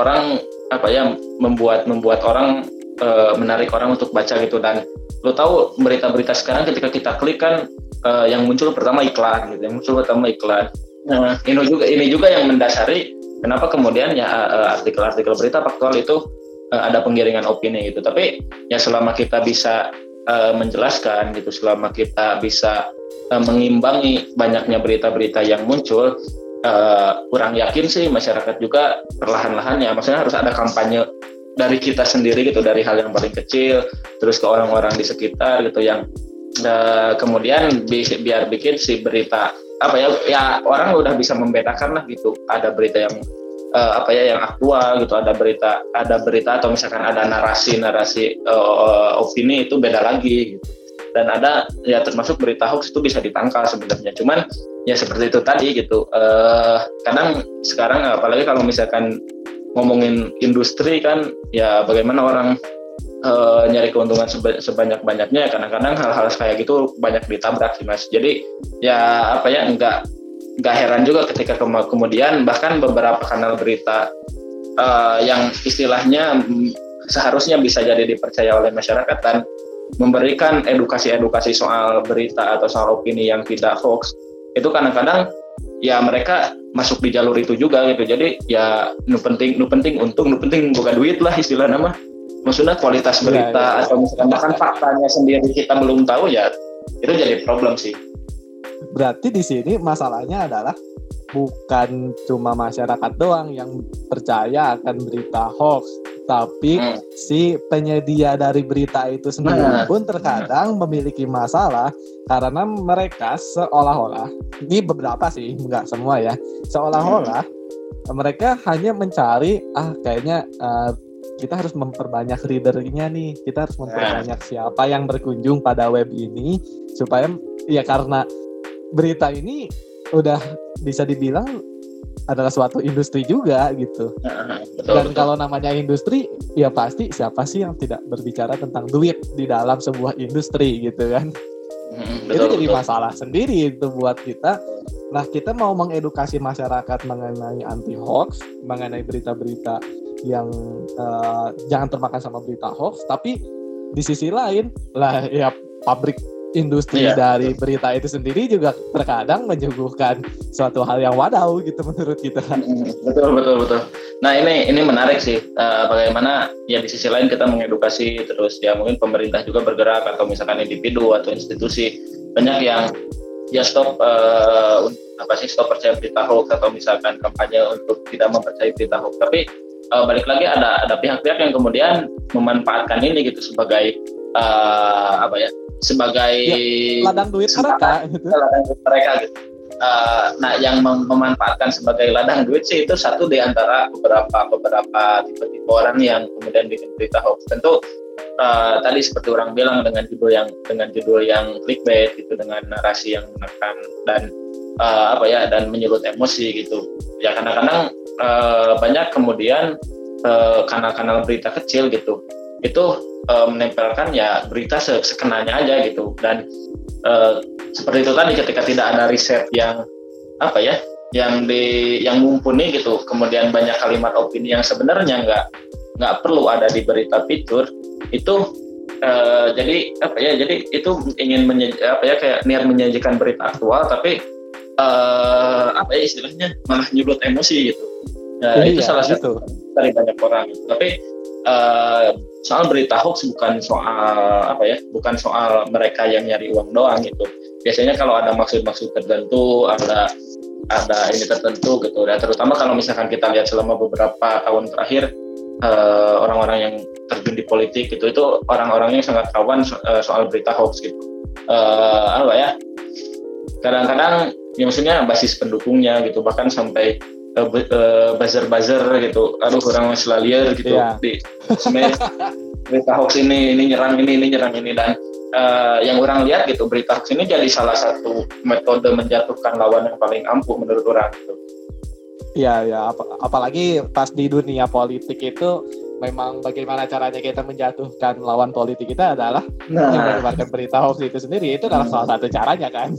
orang apa ya membuat membuat orang uh, menarik orang untuk baca gitu. Dan lo tahu berita-berita sekarang ketika kita klik kan uh, yang muncul pertama iklan gitu yang muncul pertama iklan. Nah, ini juga ini juga yang mendasari kenapa kemudian ya artikel-artikel berita faktual itu uh, ada penggiringan opini gitu. Tapi ya selama kita bisa uh, menjelaskan gitu selama kita bisa uh, mengimbangi banyaknya berita-berita yang muncul uh, kurang yakin sih masyarakat juga perlahan-lahan ya. Maksudnya harus ada kampanye dari kita sendiri gitu dari hal yang paling kecil terus ke orang-orang di sekitar gitu yang uh, kemudian bi biar bikin si berita apa ya ya orang udah bisa membedakan lah gitu. Ada berita yang uh, apa ya yang aktual gitu ada berita ada berita atau misalkan ada narasi narasi uh, opini itu beda lagi gitu. Dan ada ya termasuk berita hoax itu bisa ditangkal sebenarnya. Cuman ya seperti itu tadi gitu uh, kadang sekarang apalagi kalau misalkan ngomongin industri kan ya bagaimana orang uh, nyari keuntungan sebanyak-banyaknya. Kadang-kadang hal-hal kayak gitu banyak ditabrak sih mas. Jadi ya apa ya enggak nggak heran juga ketika kemudian bahkan beberapa kanal berita uh, yang istilahnya seharusnya bisa jadi dipercaya oleh masyarakat dan memberikan edukasi-edukasi soal berita atau soal opini yang tidak hoax itu kadang-kadang ya mereka masuk di jalur itu juga gitu. Jadi ya nu penting nu penting untung nu penting bukan duit lah istilah nama maksudnya kualitas iya, berita ya, ya. atau misalkan bahkan faktanya sendiri kita belum tahu ya itu jadi problem sih. Berarti di sini masalahnya adalah bukan cuma masyarakat doang yang percaya akan berita hoax, tapi hmm. si penyedia dari berita itu sendiri hmm. pun terkadang memiliki masalah karena mereka seolah-olah ini beberapa sih, nggak semua ya, seolah-olah hmm. mereka hanya mencari ah kayaknya uh, kita harus memperbanyak readernya nih, kita harus memperbanyak siapa yang berkunjung pada web ini supaya ya karena berita ini udah bisa dibilang adalah suatu industri juga gitu. betul, Dan betul. kalau namanya industri, ya pasti siapa sih yang tidak berbicara tentang duit di dalam sebuah industri gitu kan? Hmm, betul, itu jadi betul. masalah sendiri itu buat kita. Nah kita mau mengedukasi masyarakat mengenai anti hoax, mengenai berita-berita yang uh, jangan termakan sama berita hoax, tapi di sisi lain lah ya pabrik industri iya, dari betul. berita itu sendiri juga terkadang menyuguhkan suatu hal yang wadaw gitu menurut kita. Betul betul betul. Nah ini ini menarik sih uh, bagaimana ya di sisi lain kita mengedukasi terus ya mungkin pemerintah juga bergerak atau misalkan individu atau institusi banyak yang ya stop uh, apa sih stop percaya berita hoax atau misalkan kampanye untuk tidak mempercayai berita hoax tapi uh, balik lagi ada ada pihak-pihak yang kemudian memanfaatkan ini gitu sebagai uh, apa ya sebagai ya, ladang duit mereka gitu. ladang duit mereka gitu. Uh, nah, yang mem memanfaatkan sebagai ladang duit sih itu satu di antara beberapa beberapa tipe-tipe orang yang kemudian bikin berita hoax. Tentu uh, tadi seperti orang bilang dengan judul yang dengan judul yang clickbait gitu dengan narasi yang menekan dan uh, apa ya dan menyulut emosi gitu. Ya kadang-kadang uh, banyak kemudian kanal-kanal uh, berita kecil gitu itu uh, menempelkan ya berita sekenanya aja gitu. Dan uh, seperti itu tadi ketika tidak ada riset yang apa ya yang di yang mumpuni gitu. Kemudian banyak kalimat opini yang sebenarnya nggak nggak perlu ada di berita fitur itu uh, jadi apa ya jadi itu ingin menye, apa ya kayak niat menyajikan berita aktual tapi uh, apa ya istilahnya malah nyulut emosi gitu. Nah, itu salah satu dari banyak orang. Gitu. tapi uh, soal berita hoax bukan soal apa ya bukan soal mereka yang nyari uang doang gitu. Biasanya kalau ada maksud-maksud tertentu ada ada ini tertentu gitu. Dan terutama kalau misalkan kita lihat selama beberapa tahun terakhir eh, orang-orang uh, yang terjun di politik gitu itu orang-orangnya sangat kawan so, uh, soal berita hoax gitu. Uh, apa ya kadang-kadang ya maksudnya basis pendukungnya gitu. Bahkan sampai uh, uh, buzzer-buzzer gitu aduh kurang liar gitu yeah. di berita hoax ini ini nyerang ini ini nyerang ini dan uh, yang orang lihat gitu berita hoax ini jadi salah satu metode menjatuhkan lawan yang paling ampuh menurut orang gitu. Iya ya ap apalagi pas di dunia politik itu memang bagaimana caranya kita menjatuhkan lawan politik kita adalah nah. menyebarkan berita hoax itu sendiri itu adalah hmm. salah satu caranya kan.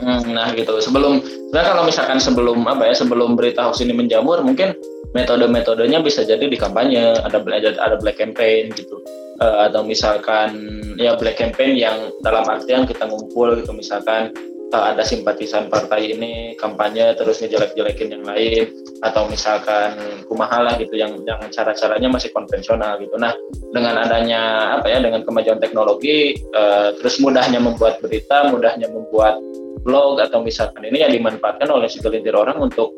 Hmm, nah gitu sebelum sebenarnya kalau misalkan sebelum apa ya sebelum berita hoax ini menjamur mungkin metode-metodenya bisa jadi di kampanye ada ada black campaign gitu uh, atau misalkan ya black campaign yang dalam artian kita ngumpul gitu misalkan uh, ada simpatisan partai ini kampanye terus ngejelek-jelekin yang lain atau misalkan kumaha gitu yang yang cara-caranya masih konvensional gitu. Nah dengan adanya apa ya dengan kemajuan teknologi uh, terus mudahnya membuat berita mudahnya membuat blog atau misalkan ini yang dimanfaatkan oleh segelintir orang untuk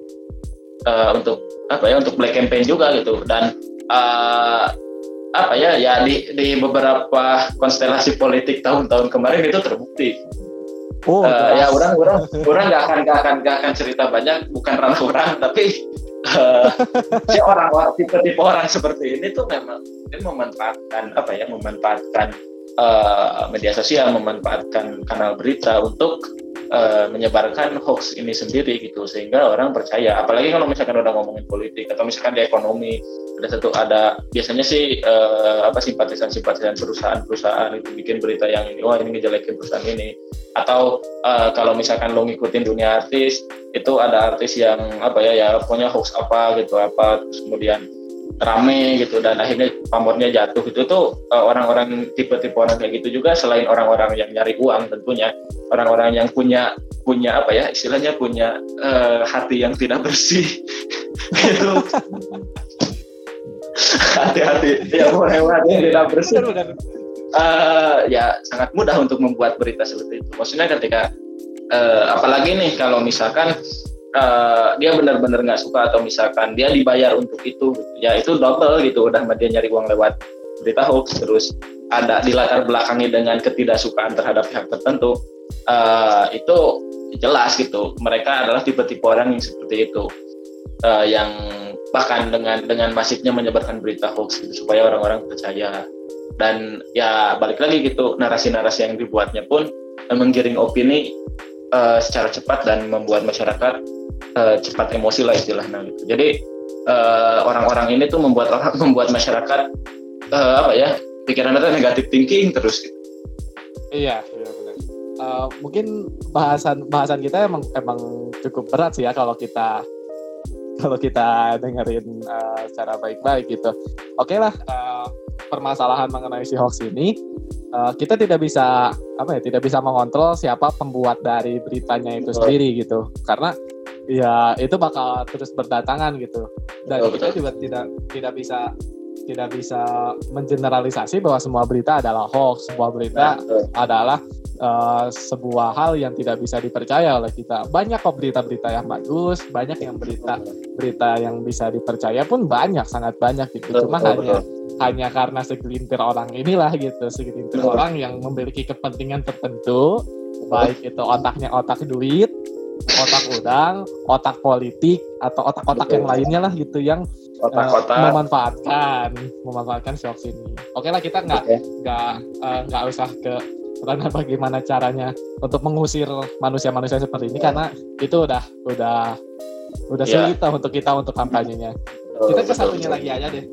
uh, untuk apa ya untuk black campaign juga gitu. Dan uh, apa ya ya di di beberapa konstelasi politik tahun-tahun kemarin itu terbukti Oh, uh, ya orang orang orang nggak akan nggak akan nggak akan cerita banyak bukan ranah orang tapi uh, si orang tipe-tipe orang seperti ini tuh memang ini memanfaatkan apa ya memanfaatkan uh, media sosial memanfaatkan kanal berita untuk uh, menyebarkan hoax ini sendiri gitu sehingga orang percaya. Apalagi kalau misalkan udah ngomongin politik atau misalkan di ekonomi ada satu ada biasanya sih uh, apa simpatisan simpatisan perusahaan-perusahaan itu bikin berita yang ini wah ini ngejelekin perusahaan ini. Atau uh, kalau misalkan lo ngikutin dunia artis itu ada artis yang apa ya ya punya hoax apa gitu apa terus kemudian rame gitu dan akhirnya pamornya jatuh. Itu tuh uh, orang-orang tipe-tipe orang kayak gitu juga selain orang-orang yang nyari uang tentunya orang-orang yang punya punya apa ya istilahnya punya uh, hati yang tidak bersih. Gitu. Hati-hati ya hati yang tidak bersih. Uh, ya sangat mudah untuk membuat berita seperti itu. Maksudnya ketika uh, apalagi nih kalau misalkan uh, dia benar-benar nggak suka atau misalkan dia dibayar untuk itu ya itu double gitu udah dia nyari uang lewat berita hoax terus ada di latar belakangi dengan ketidaksukaan terhadap pihak tertentu uh, itu jelas gitu. Mereka adalah tipe-tipe orang yang seperti itu uh, yang bahkan dengan dengan masifnya menyebarkan berita hoax gitu, supaya orang-orang percaya. Dan ya balik lagi gitu narasi-narasi yang dibuatnya pun menggiring opini uh, secara cepat dan membuat masyarakat uh, cepat emosi lah istilahnya gitu. Jadi uh, orang-orang ini tuh membuat orang membuat masyarakat uh, apa ya pikiran itu negatif thinking terus. Gitu. Iya. Uh, mungkin bahasan bahasan kita emang emang cukup berat sih ya kalau kita kalau kita dengerin uh, secara baik-baik gitu. Oke okay lah, uh, permasalahan mengenai si hoax ini uh, kita tidak bisa apa ya tidak bisa mengontrol siapa pembuat dari beritanya itu sendiri gitu karena ya itu bakal terus berdatangan gitu dan oh, kita betul. juga tidak tidak bisa tidak bisa mengeneralisasi bahwa semua berita adalah hoax semua berita betul. adalah uh, sebuah hal yang tidak bisa dipercaya oleh kita banyak kok berita-berita yang bagus banyak yang berita berita yang bisa dipercaya pun banyak sangat banyak gitu cuma betul, hanya hanya karena segelintir orang inilah gitu segelintir betul. orang yang memiliki kepentingan tertentu baik itu otaknya otak duit otak udang, otak politik atau otak-otak yang lainnya lah gitu yang otak-otak uh, memanfaatkan memanfaatkan shock ini. Oke lah kita nggak nggak okay. uh, nggak usah ke karena bagaimana caranya untuk mengusir manusia-manusia seperti ini karena itu udah udah udah yeah. sulit untuk kita untuk kampanyenya. Oh, kita ke satunya lagi aja deh.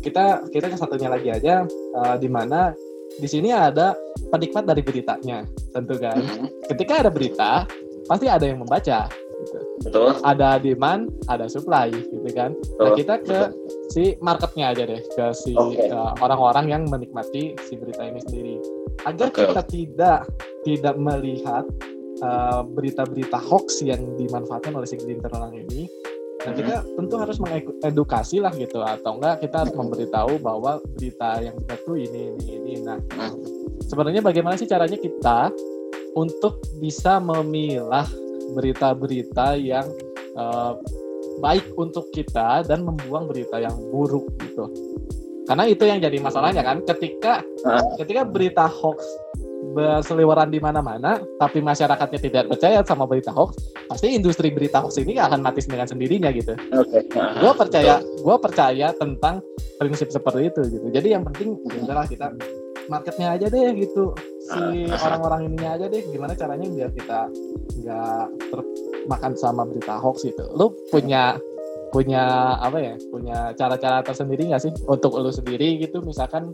Kita kita ke satunya lagi aja uh, di mana di sini ada penikmat dari beritanya, tentu kan. Mm -hmm. Ketika ada berita, pasti ada yang membaca gitu. Betul. Ada demand, ada supply gitu kan. Nah, Betul. Nah, kita ke si marketnya aja deh, ke si okay. uh, orang-orang yang menikmati si berita ini sendiri. Agar okay. kita tidak tidak melihat uh, berita-berita hoax yang dimanfaatkan oleh si orang ini, Nah kita tentu harus mengedukasi lah gitu atau enggak kita harus memberitahu bahwa berita yang benar tuh ini ini ini. Nah hmm. sebenarnya bagaimana sih caranya kita untuk bisa memilah berita-berita yang uh, baik untuk kita dan membuang berita yang buruk gitu. Karena itu yang jadi masalahnya kan ketika ketika berita hoax berseliweran di mana-mana, tapi masyarakatnya tidak percaya sama berita hoax, pasti industri berita hoax ini akan mati dengan sendirinya gitu. Oke. Okay. Gue percaya, gue percaya tentang prinsip seperti itu gitu. Jadi yang penting adalah kita marketnya aja deh gitu si orang-orang ininya aja deh. Gimana caranya biar kita nggak termakan sama berita hoax gitu. Lu punya punya apa ya? Punya cara-cara tersendiri nggak sih? Untuk lu sendiri gitu misalkan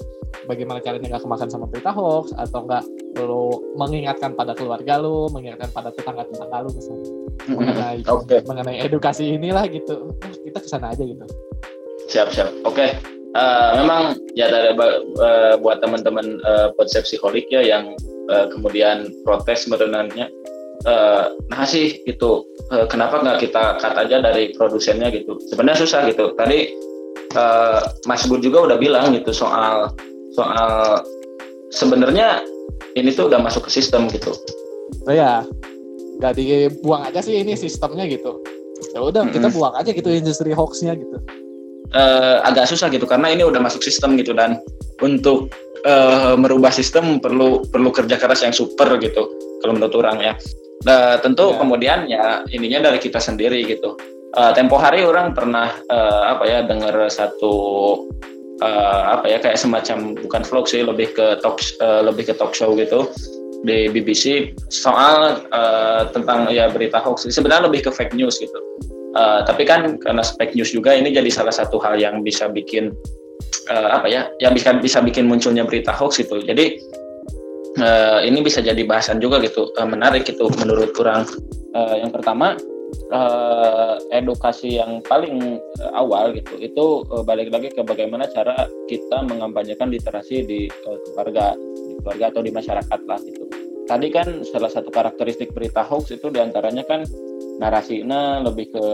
bagaimana caranya nggak kemakan sama berita hoax atau nggak lu mengingatkan pada keluarga lu mengingatkan pada tetangga-tetangga lu misalnya. Mengenai okay. mengenai edukasi inilah gitu. Kita ke sana aja gitu. Siap siap. Oke. okay uh, memang ya dari uh, buat teman-teman uh, konsep psikolik ya yang uh, kemudian protes sebenarnya. Uh, nah sih gitu. Uh, kenapa nggak kita cut aja dari produsennya gitu. Sebenarnya susah gitu. Tadi uh, Mas Bud juga udah bilang gitu soal soal sebenarnya ini tuh udah masuk ke sistem gitu. Oh ya nggak dibuang aja sih ini sistemnya gitu. Ya udah mm -hmm. kita buang aja gitu industri hoaxnya gitu uh, agak susah gitu karena ini udah masuk sistem gitu dan untuk uh, merubah sistem perlu perlu kerja keras yang super gitu kalau menurut orang ya. Nah, tentu ya. kemudian ya ininya dari kita sendiri gitu. Uh, tempo hari orang pernah uh, apa ya dengar satu uh, apa ya kayak semacam bukan vlog sih lebih ke talk uh, lebih ke talk show gitu di BBC soal uh, tentang ya berita hoax sebenarnya lebih ke fake news gitu uh, tapi kan karena fake news juga ini jadi salah satu hal yang bisa bikin uh, apa ya yang bisa bisa bikin munculnya berita hoax itu jadi uh, ini bisa jadi bahasan juga gitu uh, menarik itu menurut kurang. Uh, yang pertama uh, edukasi yang paling uh, awal gitu itu uh, balik lagi ke bagaimana cara kita mengampanyekan literasi di uh, keluarga di keluarga atau di masyarakat lah gitu. Tadi kan salah satu karakteristik berita hoax itu di antaranya kan narasinya lebih ke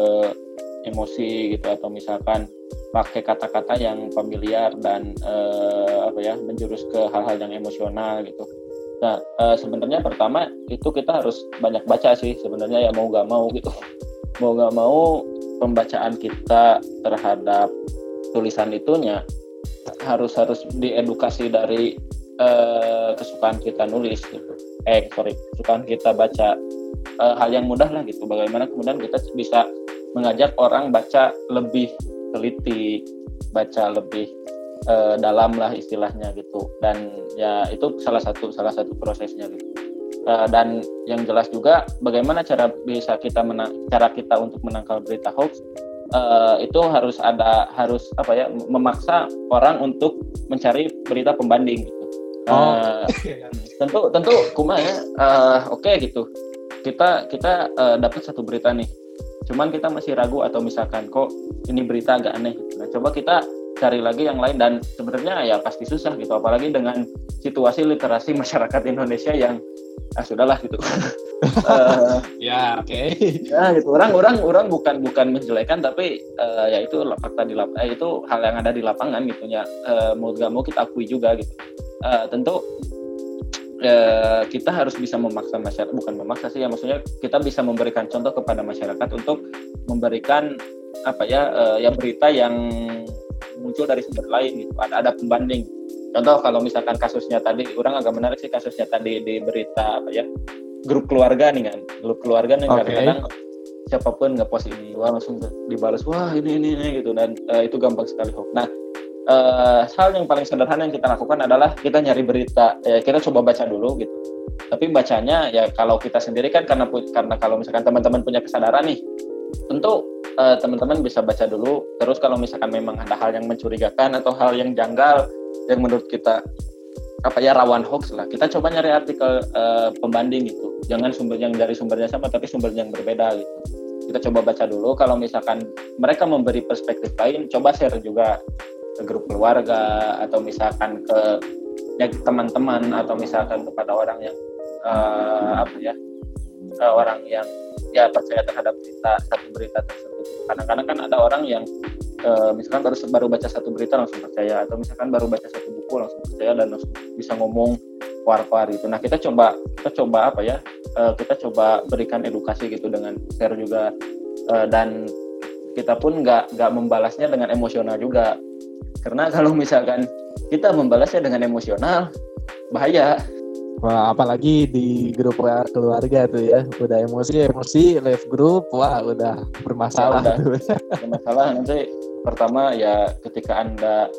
emosi gitu atau misalkan pakai kata-kata yang familiar dan uh, apa ya menjurus ke hal-hal yang emosional gitu Nah, uh, sebenarnya pertama itu kita harus banyak baca sih sebenarnya ya mau gak mau gitu. Mau gak mau pembacaan kita terhadap tulisan itunya harus harus diedukasi dari uh, kesukaan kita nulis gitu. Eh sorry, kesukaan kita baca uh, hal yang mudah lah gitu. Bagaimana kemudian kita bisa mengajak orang baca lebih teliti, baca lebih uh, dalam lah istilahnya gitu. Dan ya itu salah satu salah satu prosesnya gitu. Uh, dan yang jelas juga bagaimana cara bisa kita menang cara kita untuk menangkal berita hoax uh, itu harus ada harus apa ya memaksa orang untuk mencari berita pembanding gitu. Uh, tentu tentu kuma ya uh, oke okay, gitu kita kita uh, dapat satu berita nih. Cuman kita masih ragu atau misalkan kok ini berita agak aneh? Gitu. nah coba kita cari lagi yang lain dan sebenarnya ya pasti susah gitu apalagi dengan situasi literasi masyarakat Indonesia yang ah sudahlah gitu. Uh, ya oke. okay. ya gitu. Orang orang orang bukan bukan menjelekan tapi uh, ya itu fakta di lapangan eh, itu hal yang ada di lapangan gitu ya. Uh, mau gak mau kita akui juga gitu. Uh, tentu uh, kita harus bisa memaksa masyarakat bukan memaksa sih ya maksudnya kita bisa memberikan contoh kepada masyarakat untuk memberikan apa ya uh, ya berita yang muncul dari sumber lain gitu. Ada ada pembanding. Contoh kalau misalkan kasusnya tadi orang agak menarik sih kasusnya tadi di berita apa ya grup keluarga nih kan. Grup keluarga nih okay. kadang-kadang siapa pun nggak post ini wah langsung dibalas wah ini ini, ini gitu. Dan uh, itu gampang sekali hoax. Nah uh, hal yang paling sederhana yang kita lakukan adalah kita nyari berita ya kita coba baca dulu gitu tapi bacanya ya kalau kita sendiri kan karena karena kalau misalkan teman-teman punya kesadaran nih tentu uh, teman-teman bisa baca dulu. Terus kalau misalkan memang ada hal yang mencurigakan atau hal yang janggal yang menurut kita apa ya rawan hoax lah, kita coba nyari artikel uh, pembanding gitu. Jangan sumber yang dari sumbernya sama tapi sumber yang berbeda gitu. Kita coba baca dulu. Kalau misalkan mereka memberi perspektif lain, coba share juga ke grup keluarga atau misalkan ke ya, teman-teman atau misalkan kepada orang yang uh, apa ya uh, orang yang ya percaya terhadap berita satu berita tersebut. Kadang-kadang kan ada orang yang uh, misalkan baru baru baca satu berita langsung percaya atau misalkan baru baca satu buku langsung percaya dan langsung bisa ngomong kuar-kuar gitu. Nah kita coba kita coba apa ya? Uh, kita coba berikan edukasi gitu dengan share juga uh, dan kita pun nggak nggak membalasnya dengan emosional juga karena kalau misalkan kita membalasnya dengan emosional bahaya Wah, apalagi di grup keluarga tuh ya, udah emosi emosi live grup, wah udah bermasalah. Ya, udah bermasalah nanti pertama ya ketika anda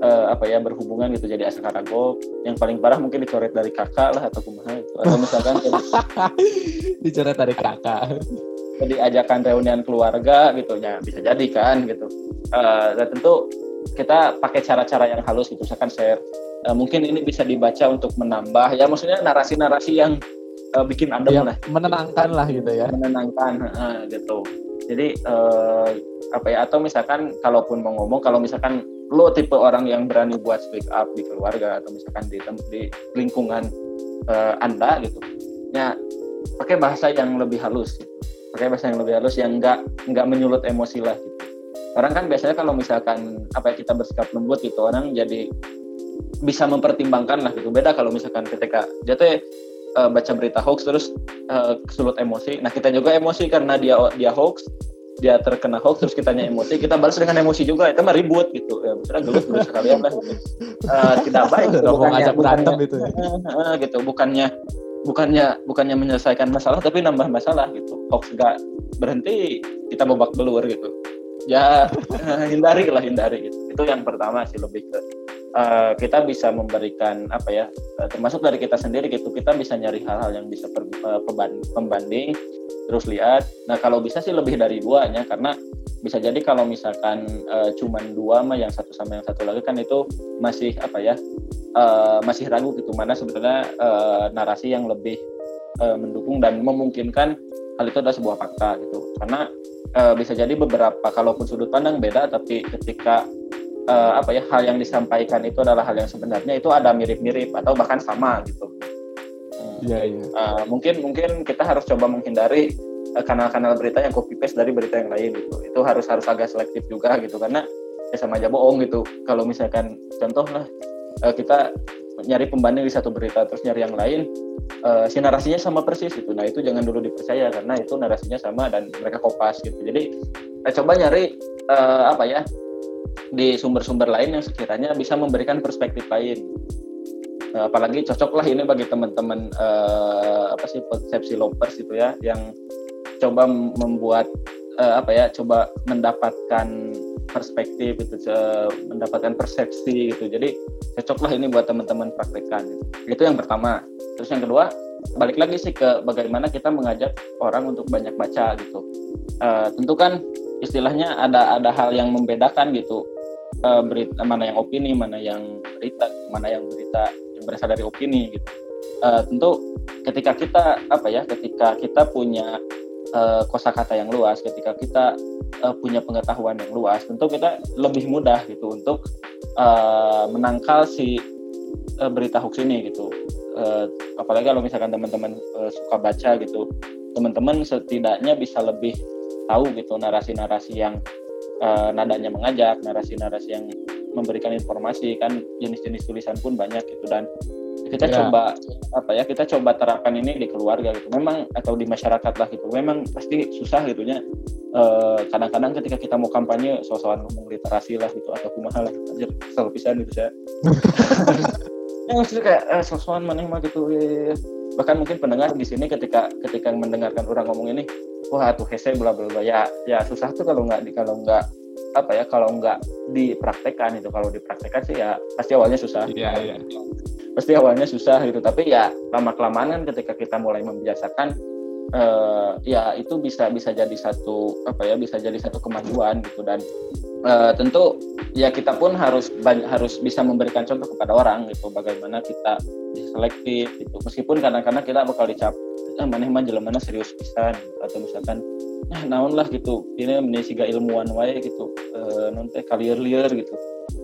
uh, apa ya berhubungan gitu jadi asal karago, yang paling parah mungkin dicoret dari kakak lah atau kumaha itu atau misalkan jadi, dicoret dari kakak. Jadi ajakan reunian keluarga gitu ya bisa jadi kan gitu. Uh, dan tentu kita pakai cara-cara yang halus gitu, misalkan share uh, mungkin ini bisa dibaca untuk menambah ya maksudnya narasi-narasi yang uh, bikin adem ya, lah. menenangkan lah gitu ya. Menenangkan uh, gitu. Jadi uh, apa ya atau misalkan kalaupun mau ngomong kalau misalkan lo tipe orang yang berani buat speak up di keluarga atau misalkan di di lingkungan uh, anda gitu ya pakai bahasa yang lebih halus gitu. pakai bahasa yang lebih halus yang enggak enggak menyulut emosi lah gitu orang kan biasanya kalau misalkan apa ya kita bersikap lembut gitu orang jadi bisa mempertimbangkan lah gitu. Beda kalau misalkan ketika dia tuh uh, baca berita hoax terus uh, kesulut emosi. Nah kita juga emosi karena dia dia hoax dia terkena hoax terus kitanya emosi kita balas dengan emosi juga. Itu mah ribut gitu. Ya misalnya gelut gelut sekalian lah gitu. uh, tidak baik gitu. bukannya, ngajak berantem itu ya. uh, gitu. Bukannya bukannya bukannya menyelesaikan masalah tapi nambah masalah gitu. Hoax gak berhenti kita babak belur gitu ya hindari lah hindari. Gitu itu yang pertama sih lebih ke uh, kita bisa memberikan apa ya uh, termasuk dari kita sendiri gitu. Kita bisa nyari hal-hal yang bisa per, uh, pembanding terus lihat. Nah kalau bisa sih lebih dari duanya karena bisa jadi kalau misalkan uh, cuman dua mah yang satu sama yang satu lagi kan itu masih apa ya uh, masih ragu gitu. Mana sebenarnya uh, narasi yang lebih uh, mendukung dan memungkinkan hal itu adalah sebuah fakta gitu karena uh, bisa jadi beberapa kalaupun sudut pandang beda tapi ketika uh, apa ya hal yang disampaikan itu adalah hal yang sebenarnya itu ada mirip-mirip atau bahkan sama gitu. Iya iya. Uh, mungkin mungkin kita harus coba menghindari uh, kanal-kanal berita yang copy paste dari berita yang lain gitu. Itu harus harus agak selektif juga gitu karena ya sama aja bohong gitu. Kalau misalkan contoh lah uh, kita nyari pembanding di satu berita terus nyari yang lain uh, si narasinya sama persis gitu. Nah itu jangan dulu dipercaya karena itu narasinya sama dan mereka kopas gitu. Jadi uh, coba nyari uh, apa ya di sumber-sumber lain yang sekiranya bisa memberikan perspektif lain. Nah, apalagi cocoklah ini bagi teman-teman uh, apa sih persepsi lovers gitu ya yang coba membuat uh, apa ya coba mendapatkan perspektif itu mendapatkan persepsi gitu. Jadi cocoklah ini buat teman-teman praktekkan gitu. itu yang pertama. Terus yang kedua balik lagi sih ke bagaimana kita mengajak orang untuk banyak baca gitu. Uh, tentu kan istilahnya ada ada hal yang membedakan gitu. Uh, berita mana yang opini mana yang berita mana yang berita yang berasal dari opini gitu. Uh, tentu ketika kita apa ya ketika kita punya uh, kosakata yang luas ketika kita uh, punya pengetahuan yang luas tentu kita lebih mudah gitu untuk uh, menangkal si uh, berita hoax ini gitu. Uh, apalagi kalau misalkan teman-teman uh, suka baca gitu teman-teman setidaknya bisa lebih tahu gitu narasi-narasi yang uh, nadanya mengajak, narasi-narasi yang memberikan informasi kan jenis-jenis tulisan pun banyak gitu dan kita ya. coba apa ya kita coba terapkan ini di keluarga gitu. Memang atau di masyarakat lah gitu. Memang pasti susah gitunya uh, kadang-kadang ketika kita mau kampanye soal ngomong literasi lah gitu atau kumaha lah anjir kesel pisan gitu saya. Ya maksudnya kayak eh, sosokan mana mah gitu ya. bahkan mungkin pendengar di sini ketika ketika mendengarkan orang ngomong ini wah tuh hese bla bla bla. Ya ya susah tuh kalau nggak kalau nggak apa ya kalau nggak dipraktekkan itu kalau dipraktekkan sih ya pasti awalnya susah. Iya, iya. pasti awalnya susah gitu tapi ya lama kelamaan ketika kita mulai membiasakan uh, ya itu bisa bisa jadi satu apa ya bisa jadi satu kemajuan gitu. Dan uh, tentu ya kita pun harus banyak, harus bisa memberikan contoh kepada orang gitu bagaimana kita selektif gitu. Meskipun kadang-kadang kita bakal dicap ah, mana mana serius pisan atau misalkan nah naon lah gitu. Ini menjadi siga ilmuwan wae gitu. E, eh, nanti kalier liar gitu.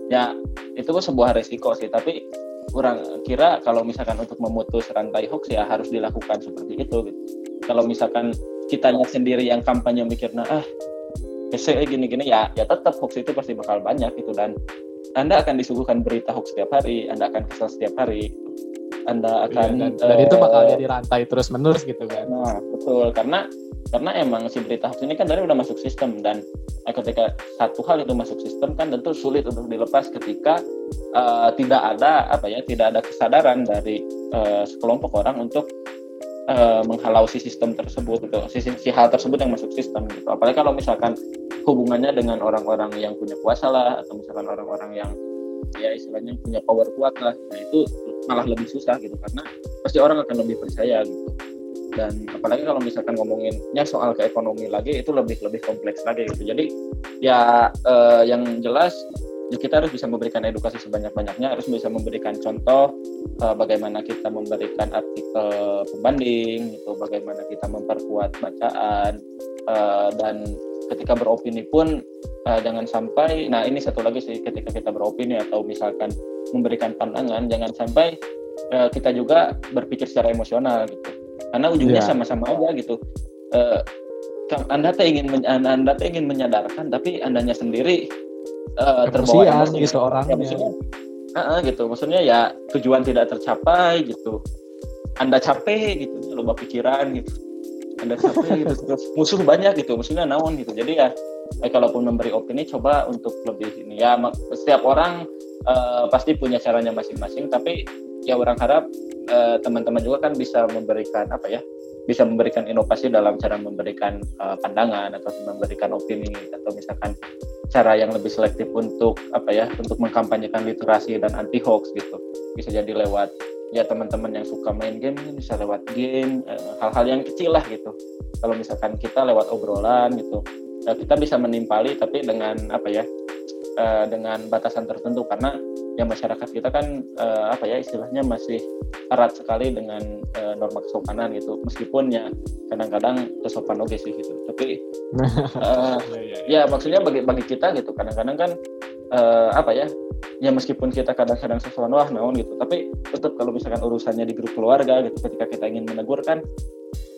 Ya itu kan sebuah resiko sih tapi kurang kira kalau misalkan untuk memutus rantai hoax ya harus dilakukan seperti itu gitu. Kalau misalkan kitanya sendiri yang kampanye mikirnya ah PC gini-gini ya ya tetap hoax itu pasti bakal banyak gitu. Dan anda akan disuguhkan berita hoax setiap hari, Anda akan kesal setiap hari, anda akan iya, dan, dan uh, itu bakal jadi rantai terus menerus gitu kan. Nah betul. Karena karena emang si berita hoax ini kan dari udah masuk sistem dan eh, ketika satu hal itu masuk sistem kan tentu sulit untuk dilepas ketika uh, tidak ada apa ya tidak ada kesadaran dari uh, sekelompok orang untuk uh, menghalau si sistem tersebut gitu si, si hal tersebut yang masuk sistem gitu. Apalagi kalau misalkan hubungannya dengan orang-orang yang punya kuasa lah atau misalkan orang-orang yang ya istilahnya punya power kuat lah nah itu malah lebih susah gitu karena pasti orang akan lebih percaya gitu dan apalagi kalau misalkan ngomonginnya soal ke ekonomi lagi itu lebih lebih kompleks lagi gitu. Jadi ya eh, yang jelas ya kita harus bisa memberikan edukasi sebanyak-banyaknya harus bisa memberikan contoh eh, bagaimana kita memberikan artikel pembanding gitu. Bagaimana kita memperkuat bacaan eh, dan ketika beropini pun uh, jangan sampai nah ini satu lagi sih ketika kita beropini atau misalkan memberikan pandangan jangan sampai uh, kita juga berpikir secara emosional gitu karena ujungnya sama sama-sama aja gitu. Uh, anda teh ingin anda teh ingin menyadarkan tapi andanya sendiri uh, terbawa emosi. gitu orang ya, maksudnya uh, gitu. Maksudnya ya tujuan tidak tercapai gitu. Anda capek gitu lupa pikiran gitu. Ada capek gitu terus musuh banyak gitu musuhnya naon gitu. Jadi ya eh, kalaupun memberi opini coba untuk lebih ini. Ya setiap orang uh, pasti punya caranya masing-masing tapi ya orang harap uh, teman-teman juga kan bisa memberikan apa ya bisa memberikan inovasi dalam cara memberikan uh, pandangan atau memberikan opini atau misalkan cara yang lebih selektif untuk apa ya untuk mengkampanyekan literasi dan anti hoax gitu. Bisa jadi lewat ya teman-teman yang suka main game bisa lewat game hal-hal yang kecil lah gitu. Kalau misalkan kita lewat obrolan gitu ya kita bisa menimpali tapi dengan apa ya dengan batasan tertentu karena ya masyarakat kita kan uh, apa ya istilahnya masih erat sekali dengan uh, norma kesopanan gitu. Meskipun ya kadang-kadang kesopan oke sih gitu. Tapi uh, ya maksudnya bagi bagi kita gitu. Kadang-kadang kan uh, apa ya ya meskipun kita kadang-kadang sesuatu wah naon gitu. Tapi tetap kalau misalkan urusannya di grup keluarga gitu ketika kita ingin menegur kan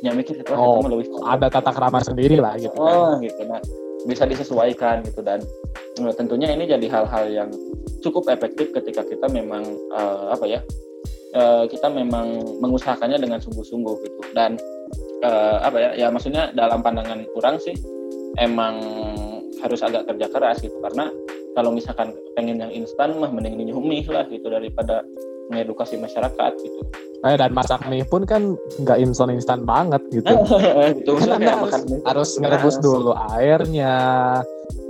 ya mikir itu oh, lebih ada tata krama sendiri lah gitu oh kan. gitu. Nah bisa disesuaikan gitu. Dan tentunya ini jadi hal-hal yang cukup efektif ketika kita memang uh, apa ya uh, kita memang mengusahakannya dengan sungguh-sungguh gitu. Dan uh, apa ya ya maksudnya dalam pandangan kurang sih emang harus agak kerja keras gitu. Karena kalau misalkan pengen yang instan mah mending mie lah gitu daripada mengedukasi masyarakat gitu. Eh, dan masak mie pun kan nggak instan instan banget gitu. gitu kan harus, harus ngerebus dulu airnya,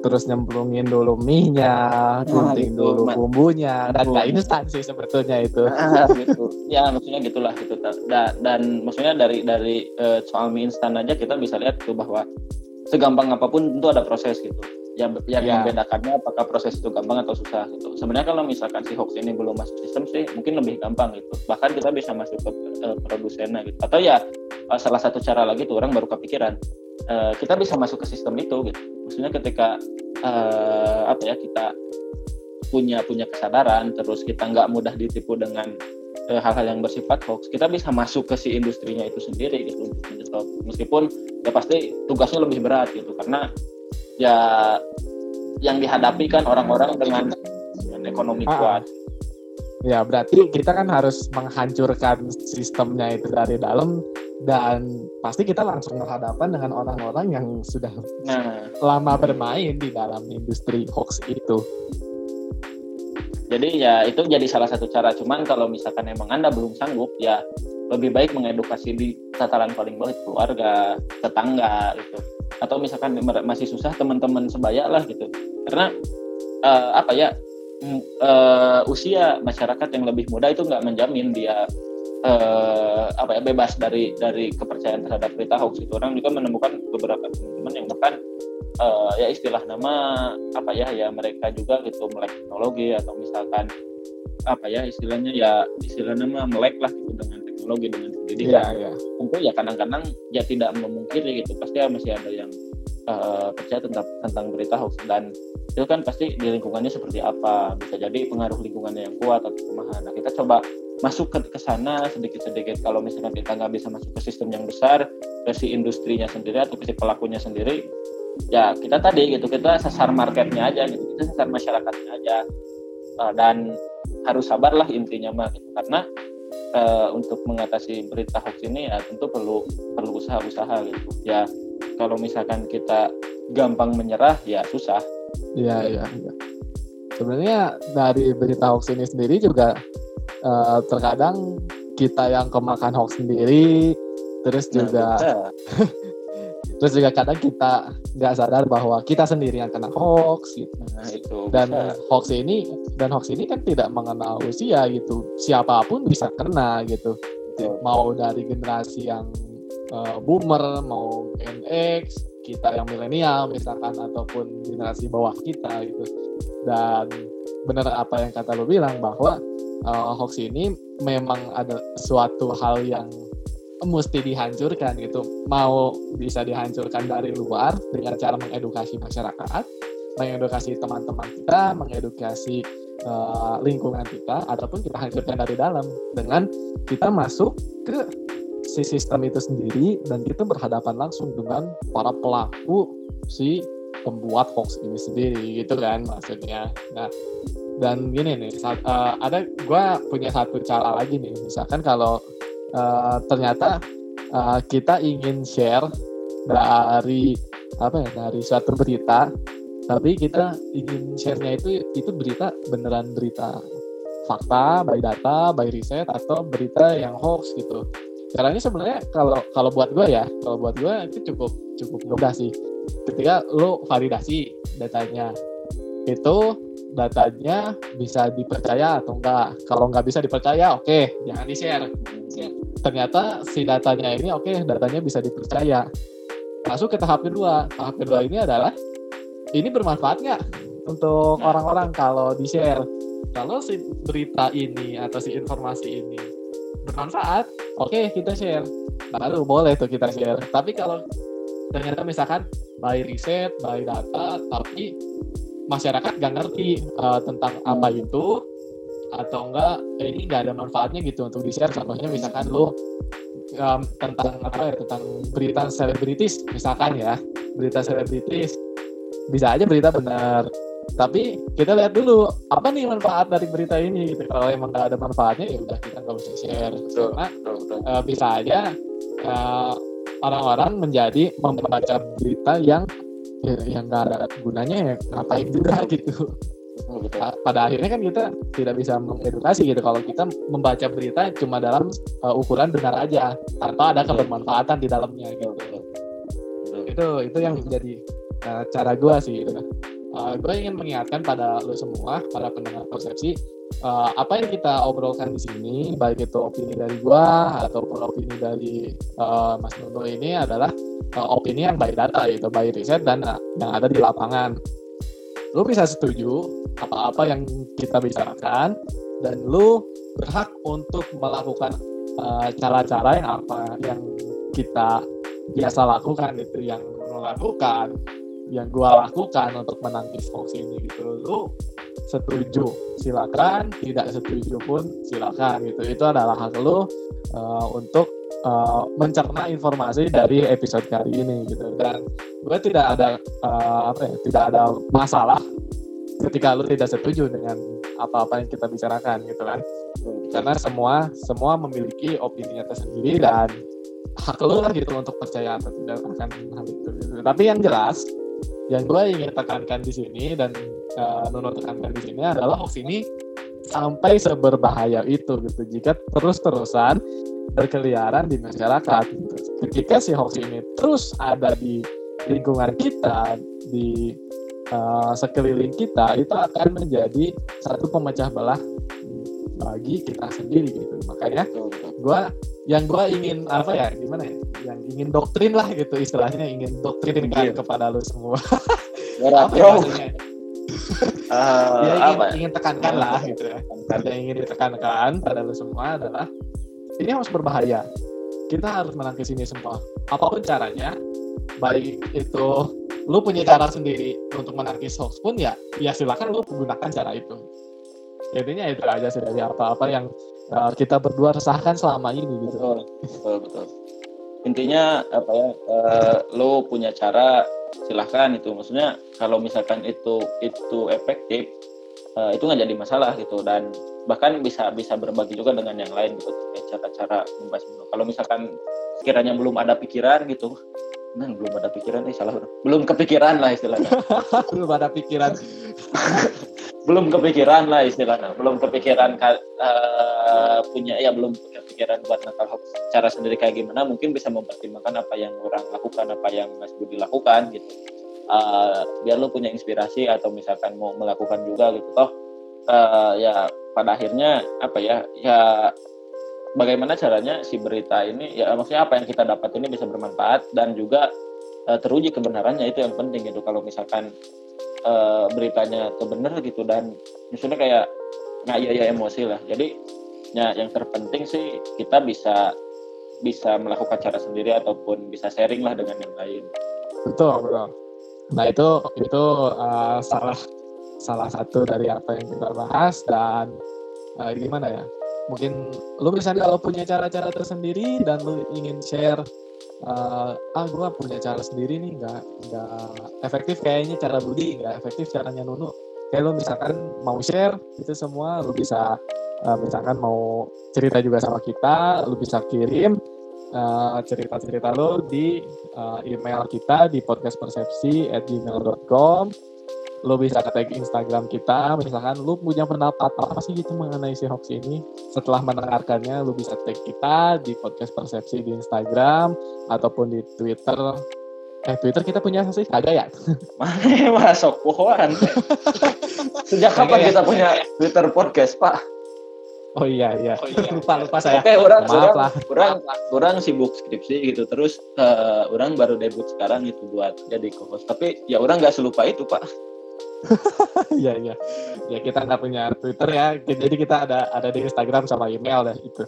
terus nyemplungin dulu mie-nya, gunting nah, dulu bumbunya, dan nggak instan sih sebetulnya itu. Nah, gitu. Ya maksudnya gitulah gitu. Dan, dan maksudnya dari dari uh, soal mie instan aja kita bisa lihat tuh bahwa segampang apa pun tentu ada proses gitu yang yang yeah. membedakannya apakah proses itu gampang atau susah gitu. Sebenarnya kalau misalkan si hoax ini belum masuk sistem sih mungkin lebih gampang gitu. Bahkan kita bisa masuk ke uh, produsennya gitu. Atau ya uh, salah satu cara lagi tuh orang baru kepikiran uh, kita bisa masuk ke sistem itu gitu. Maksudnya ketika uh, apa ya kita punya punya kesadaran terus kita nggak mudah ditipu dengan hal-hal yang bersifat hoax kita bisa masuk ke si industrinya itu sendiri gitu meskipun ya pasti tugasnya lebih berat gitu karena ya yang dihadapi kan orang-orang dengan, dengan ekonomi ah, kuat. Ya berarti kita kan harus menghancurkan sistemnya itu dari dalam dan pasti kita langsung berhadapan dengan orang-orang yang sudah nah. lama bermain di dalam industri hoax itu. Jadi ya itu jadi salah satu cara. Cuman kalau misalkan emang anda belum sanggup ya lebih baik mengedukasi di tataran paling bawah keluarga, tetangga gitu. Atau misalkan masih susah teman-teman sebaya lah gitu. Karena uh, apa ya uh, usia masyarakat yang lebih muda itu nggak menjamin dia uh, apa ya bebas dari dari kepercayaan terhadap berita hoax itu. Orang juga menemukan beberapa teman-teman yang bahkan uh, ya istilah nama apa ya ya mereka juga gitu melek teknologi atau misalkan apa ya istilahnya ya istilah nama melek lah gitu dengan teknologi dengan pendidikan. Ya, ya. tentu ya kadang-kadang ya tidak memungkiri gitu pasti masih ada yang uh, percaya tentang tentang berita hoax. Dan itu kan pasti di lingkungannya seperti apa. Bisa jadi pengaruh lingkungannya yang kuat atau kemahan nah kita coba masuk ke, ke sana sedikit-sedikit. Kalau misalnya kita nggak bisa masuk ke sistem yang besar ke si industrinya sendiri atau ke si pelakunya sendiri ya kita tadi gitu kita sasar marketnya aja gitu kita sasar masyarakatnya aja uh, dan harus sabar lah intinya mah gitu. karena uh, untuk mengatasi berita hoax ini ya tentu perlu perlu usaha-usaha gitu ya kalau misalkan kita gampang menyerah ya susah iya iya ya. sebenarnya dari berita hoax ini sendiri juga uh, terkadang kita yang kemakan hoax sendiri terus nah, juga terus juga kadang kita nggak sadar bahwa kita sendiri yang kena hoax gitu nah, itu dan bisa. hoax ini dan hoax ini kan tidak mengenal usia gitu siapa pun bisa kena gitu Betul. mau dari generasi yang uh, boomer mau Gen X kita yang milenial misalkan ataupun generasi bawah kita gitu dan benar apa yang kata lo bilang bahwa uh, hoax ini memang ada suatu hal yang mesti dihancurkan gitu. Mau bisa dihancurkan dari luar dengan cara mengedukasi masyarakat mengedukasi teman-teman kita mengedukasi uh, lingkungan kita ataupun kita hancurkan dari dalam dengan kita masuk ke si sistem itu sendiri dan kita berhadapan langsung dengan para pelaku si pembuat hoax ini sendiri gitu kan maksudnya. Nah dan gini nih uh, ada gue punya satu cara lagi nih. Misalkan kalau uh, ternyata uh, kita ingin share dari apa ya dari suatu berita tapi kita ingin share-nya itu itu berita beneran berita fakta, by data, by riset atau berita yang hoax gitu. Caranya sebenarnya kalau kalau buat gue ya, kalau buat gue itu cukup cukup mudah sih. Ketika lo validasi datanya, itu datanya bisa dipercaya atau enggak. Kalau nggak bisa dipercaya, oke, okay, jangan di share. Ternyata si datanya ini oke, okay, datanya bisa dipercaya. Masuk ke tahap kedua. Tahap kedua ini adalah ini bermanfaat nggak untuk orang-orang kalau di share kalau si berita ini atau si informasi ini bermanfaat oke okay, kita share baru boleh tuh kita share tapi kalau ternyata misalkan by riset by data tapi masyarakat gak ngerti uh, tentang apa itu atau enggak eh, ini nggak ada manfaatnya gitu untuk di share contohnya misalkan lu um, tentang apa ya tentang berita selebritis misalkan ya berita selebritis. Bisa aja berita benar. Tapi kita lihat dulu apa nih manfaat dari berita ini gitu. Kalau emang nggak ada manfaatnya ya udah kita nggak usah share. Betul, karena betul, betul. Uh, bisa aja uh, orang-orang menjadi membaca berita yang ya, yang nggak ada gunanya ya ngapain juga gitu. Betul. pada akhirnya kan kita tidak bisa mengedukasi gitu. Kalau kita membaca berita cuma dalam uh, ukuran benar aja tanpa ada kebermanfaatan di dalamnya gitu. Itu itu yang menjadi uh, cara gue sih gitu. uh, gue ingin mengingatkan pada lo semua para pendengar persepsi uh, apa yang kita obrolkan di sini baik itu opini dari gue ataupun opini dari uh, Mas Nuno ini adalah uh, opini yang by data itu by riset dan uh, yang ada di lapangan. Lu bisa setuju apa-apa yang kita bicarakan dan lu berhak untuk melakukan cara-cara uh, yang apa yang kita biasa lakukan itu yang melakukan yang gue lakukan untuk menangkis hoax ini gitu. Lu setuju silakan. Tidak setuju pun silakan gitu. Itu adalah hak lu uh, untuk uh, mencerna informasi dari episode kali ini gitu. Dan gue tidak ada uh, apa ya tidak ada masalah ketika lu tidak setuju dengan apa-apa yang kita bicarakan gitu kan. Karena semua semua memiliki opininya tersendiri dan hak lu lah gitu untuk percaya atau tidak akan hal itu gitu. tapi yang jelas yang gue ingin tekankan di sini dan uh, Nuno tekankan di sini adalah hoax ini sampai seberbahaya itu gitu. Jika terus-terusan berkeliaran di masyarakat gitu. ketika si hoax ini terus ada di lingkungan kita di uh, sekeliling kita itu akan menjadi satu pemecah belah bagi kita sendiri gitu. Makanya gue yang gue ingin apa ya gimana ya? Yang ingin doktrin lah gitu istilahnya ingin doktrin kan kepada lu semua. Apa ya maksudnya? Uh, ya, ingin, apa? ingin tekankan lah gitu ya. Yang ingin ditekankan pada lu semua adalah ini harus berbahaya. Kita harus menangkis ini semua. Apa pun caranya baik itu lu punya cara sendiri untuk menangkis hoax pun ya ya silakan lu gunakan cara itu. Intinya itu aja sih dari apa-apa yang uh, kita berdua resahkan selama ini gitu. Betul betul, betul. intinya apa ya uh, lo punya cara silahkan itu. Maksudnya kalau misalkan itu itu efektif uh, itu nggak jadi masalah gitu. Dan bahkan bisa bisa berbagi juga dengan yang lain gitu. Cara-cara membahas kalau misalkan sekiranya belum ada pikiran gitu. Nah belum ada pikiran eh salah. Belum kepikiran lah istilahnya. Belum ada pikiran belum kepikiran lah istilahnya. Belum kepikiran uh, punya ya belum punya pikiran buat nakal hoax cara sendiri kayak gimana. Mungkin bisa mempertimbangkan apa yang orang lakukan apa yang Mas Budi lakukan gitu. Uh, biar lo punya inspirasi atau misalkan mau melakukan juga gitu. Toh uh, ya pada akhirnya apa ya ya bagaimana caranya si berita ini ya maksudnya apa yang kita dapat ini bisa bermanfaat dan juga teruji kebenarannya itu yang penting gitu. Kalau misalkan uh, beritanya tuh bener gitu dan misalnya kayak nggak ya ya emosi lah. Jadi ya yang terpenting sih kita bisa bisa melakukan cara sendiri ataupun bisa sharing lah dengan yang lain. Betul betul. Nah itu itu uh, salah salah satu dari apa yang kita bahas dan uh, gimana ya? Mungkin lu misalnya kalau punya cara-cara tersendiri dan lu ingin share uh, ah gue punya cara sendiri nih nggak nggak efektif kayaknya cara Budi nggak efektif caranya Nunu. Lo misalkan mau share itu semua lo bisa uh, misalkan mau cerita juga sama kita lo bisa kirim uh, cerita-cerita lo di uh, email kita di podcastpersepsi@gmail.com lo bisa tag Instagram kita misalkan lo punya pendapat apa sih gitu mengenai si hoax ini setelah mendengarkannya lo bisa tag kita di podcast persepsi di Instagram ataupun di Twitter eh Twitter kita punya sih kagak ya mana masuk pohon sejak kapan ya? kita punya Twitter podcast pak Oh iya iya. Oh, iya. lupa lupa saya. Oke, orang Maaf orang, lah. orang orang sibuk skripsi gitu terus uh, orang baru debut sekarang itu buat jadi co-host. Tapi ya orang nggak selupa itu, Pak. Iya iya. Ya kita nggak punya Twitter ya. Jadi kita ada ada di Instagram sama email deh itu.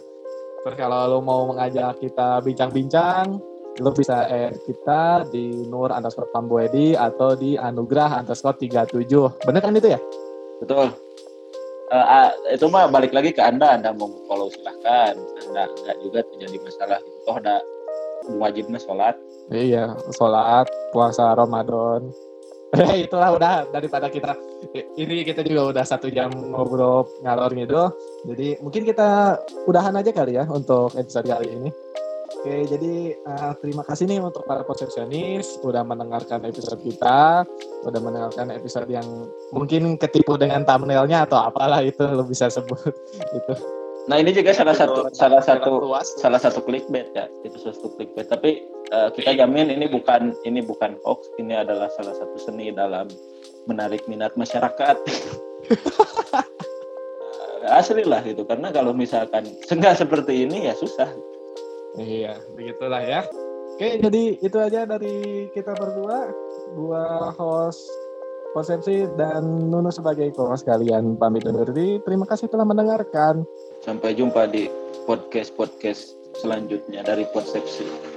Terus kalau lo mau mengajak kita bincang-bincang, lo bisa add kita di Nur underscore Pambuedi atau di Anugrah underscore 37. Bener kan itu ya? Betul. Uh, uh, itu mah balik lagi ke Anda, Anda mau follow silahkan. Anda nggak juga terjadi masalah. Itu toh ada wajibnya sholat. Iya, sholat, puasa Ramadan. itulah udah daripada kita ini kita juga udah satu jam ngobrol ngalor gitu jadi mungkin kita udahan aja kali ya untuk episode kali ini. Oke jadi uh, terima kasih nih untuk para konsepsionis udah mendengarkan episode kita udah mendengarkan episode yang mungkin ketipu dengan thumbnailnya atau apalah itu lo bisa sebut itu Nah ini juga salah satu salah satu salah satu clickbait ya itu satu clickbait. Tapi uh, kita jamin ini bukan ini bukan hoax. Ini adalah salah satu seni dalam menarik minat masyarakat. Asli lah gitu karena kalau misalkan enggak seperti ini ya susah. Iya begitulah ya. Oke jadi itu aja dari kita berdua. Dua host Konsepsi dan Nunu sebagai co-host kalian pamit undur diri. Terima kasih telah mendengarkan. Sampai jumpa di podcast-podcast selanjutnya dari Konsepsi.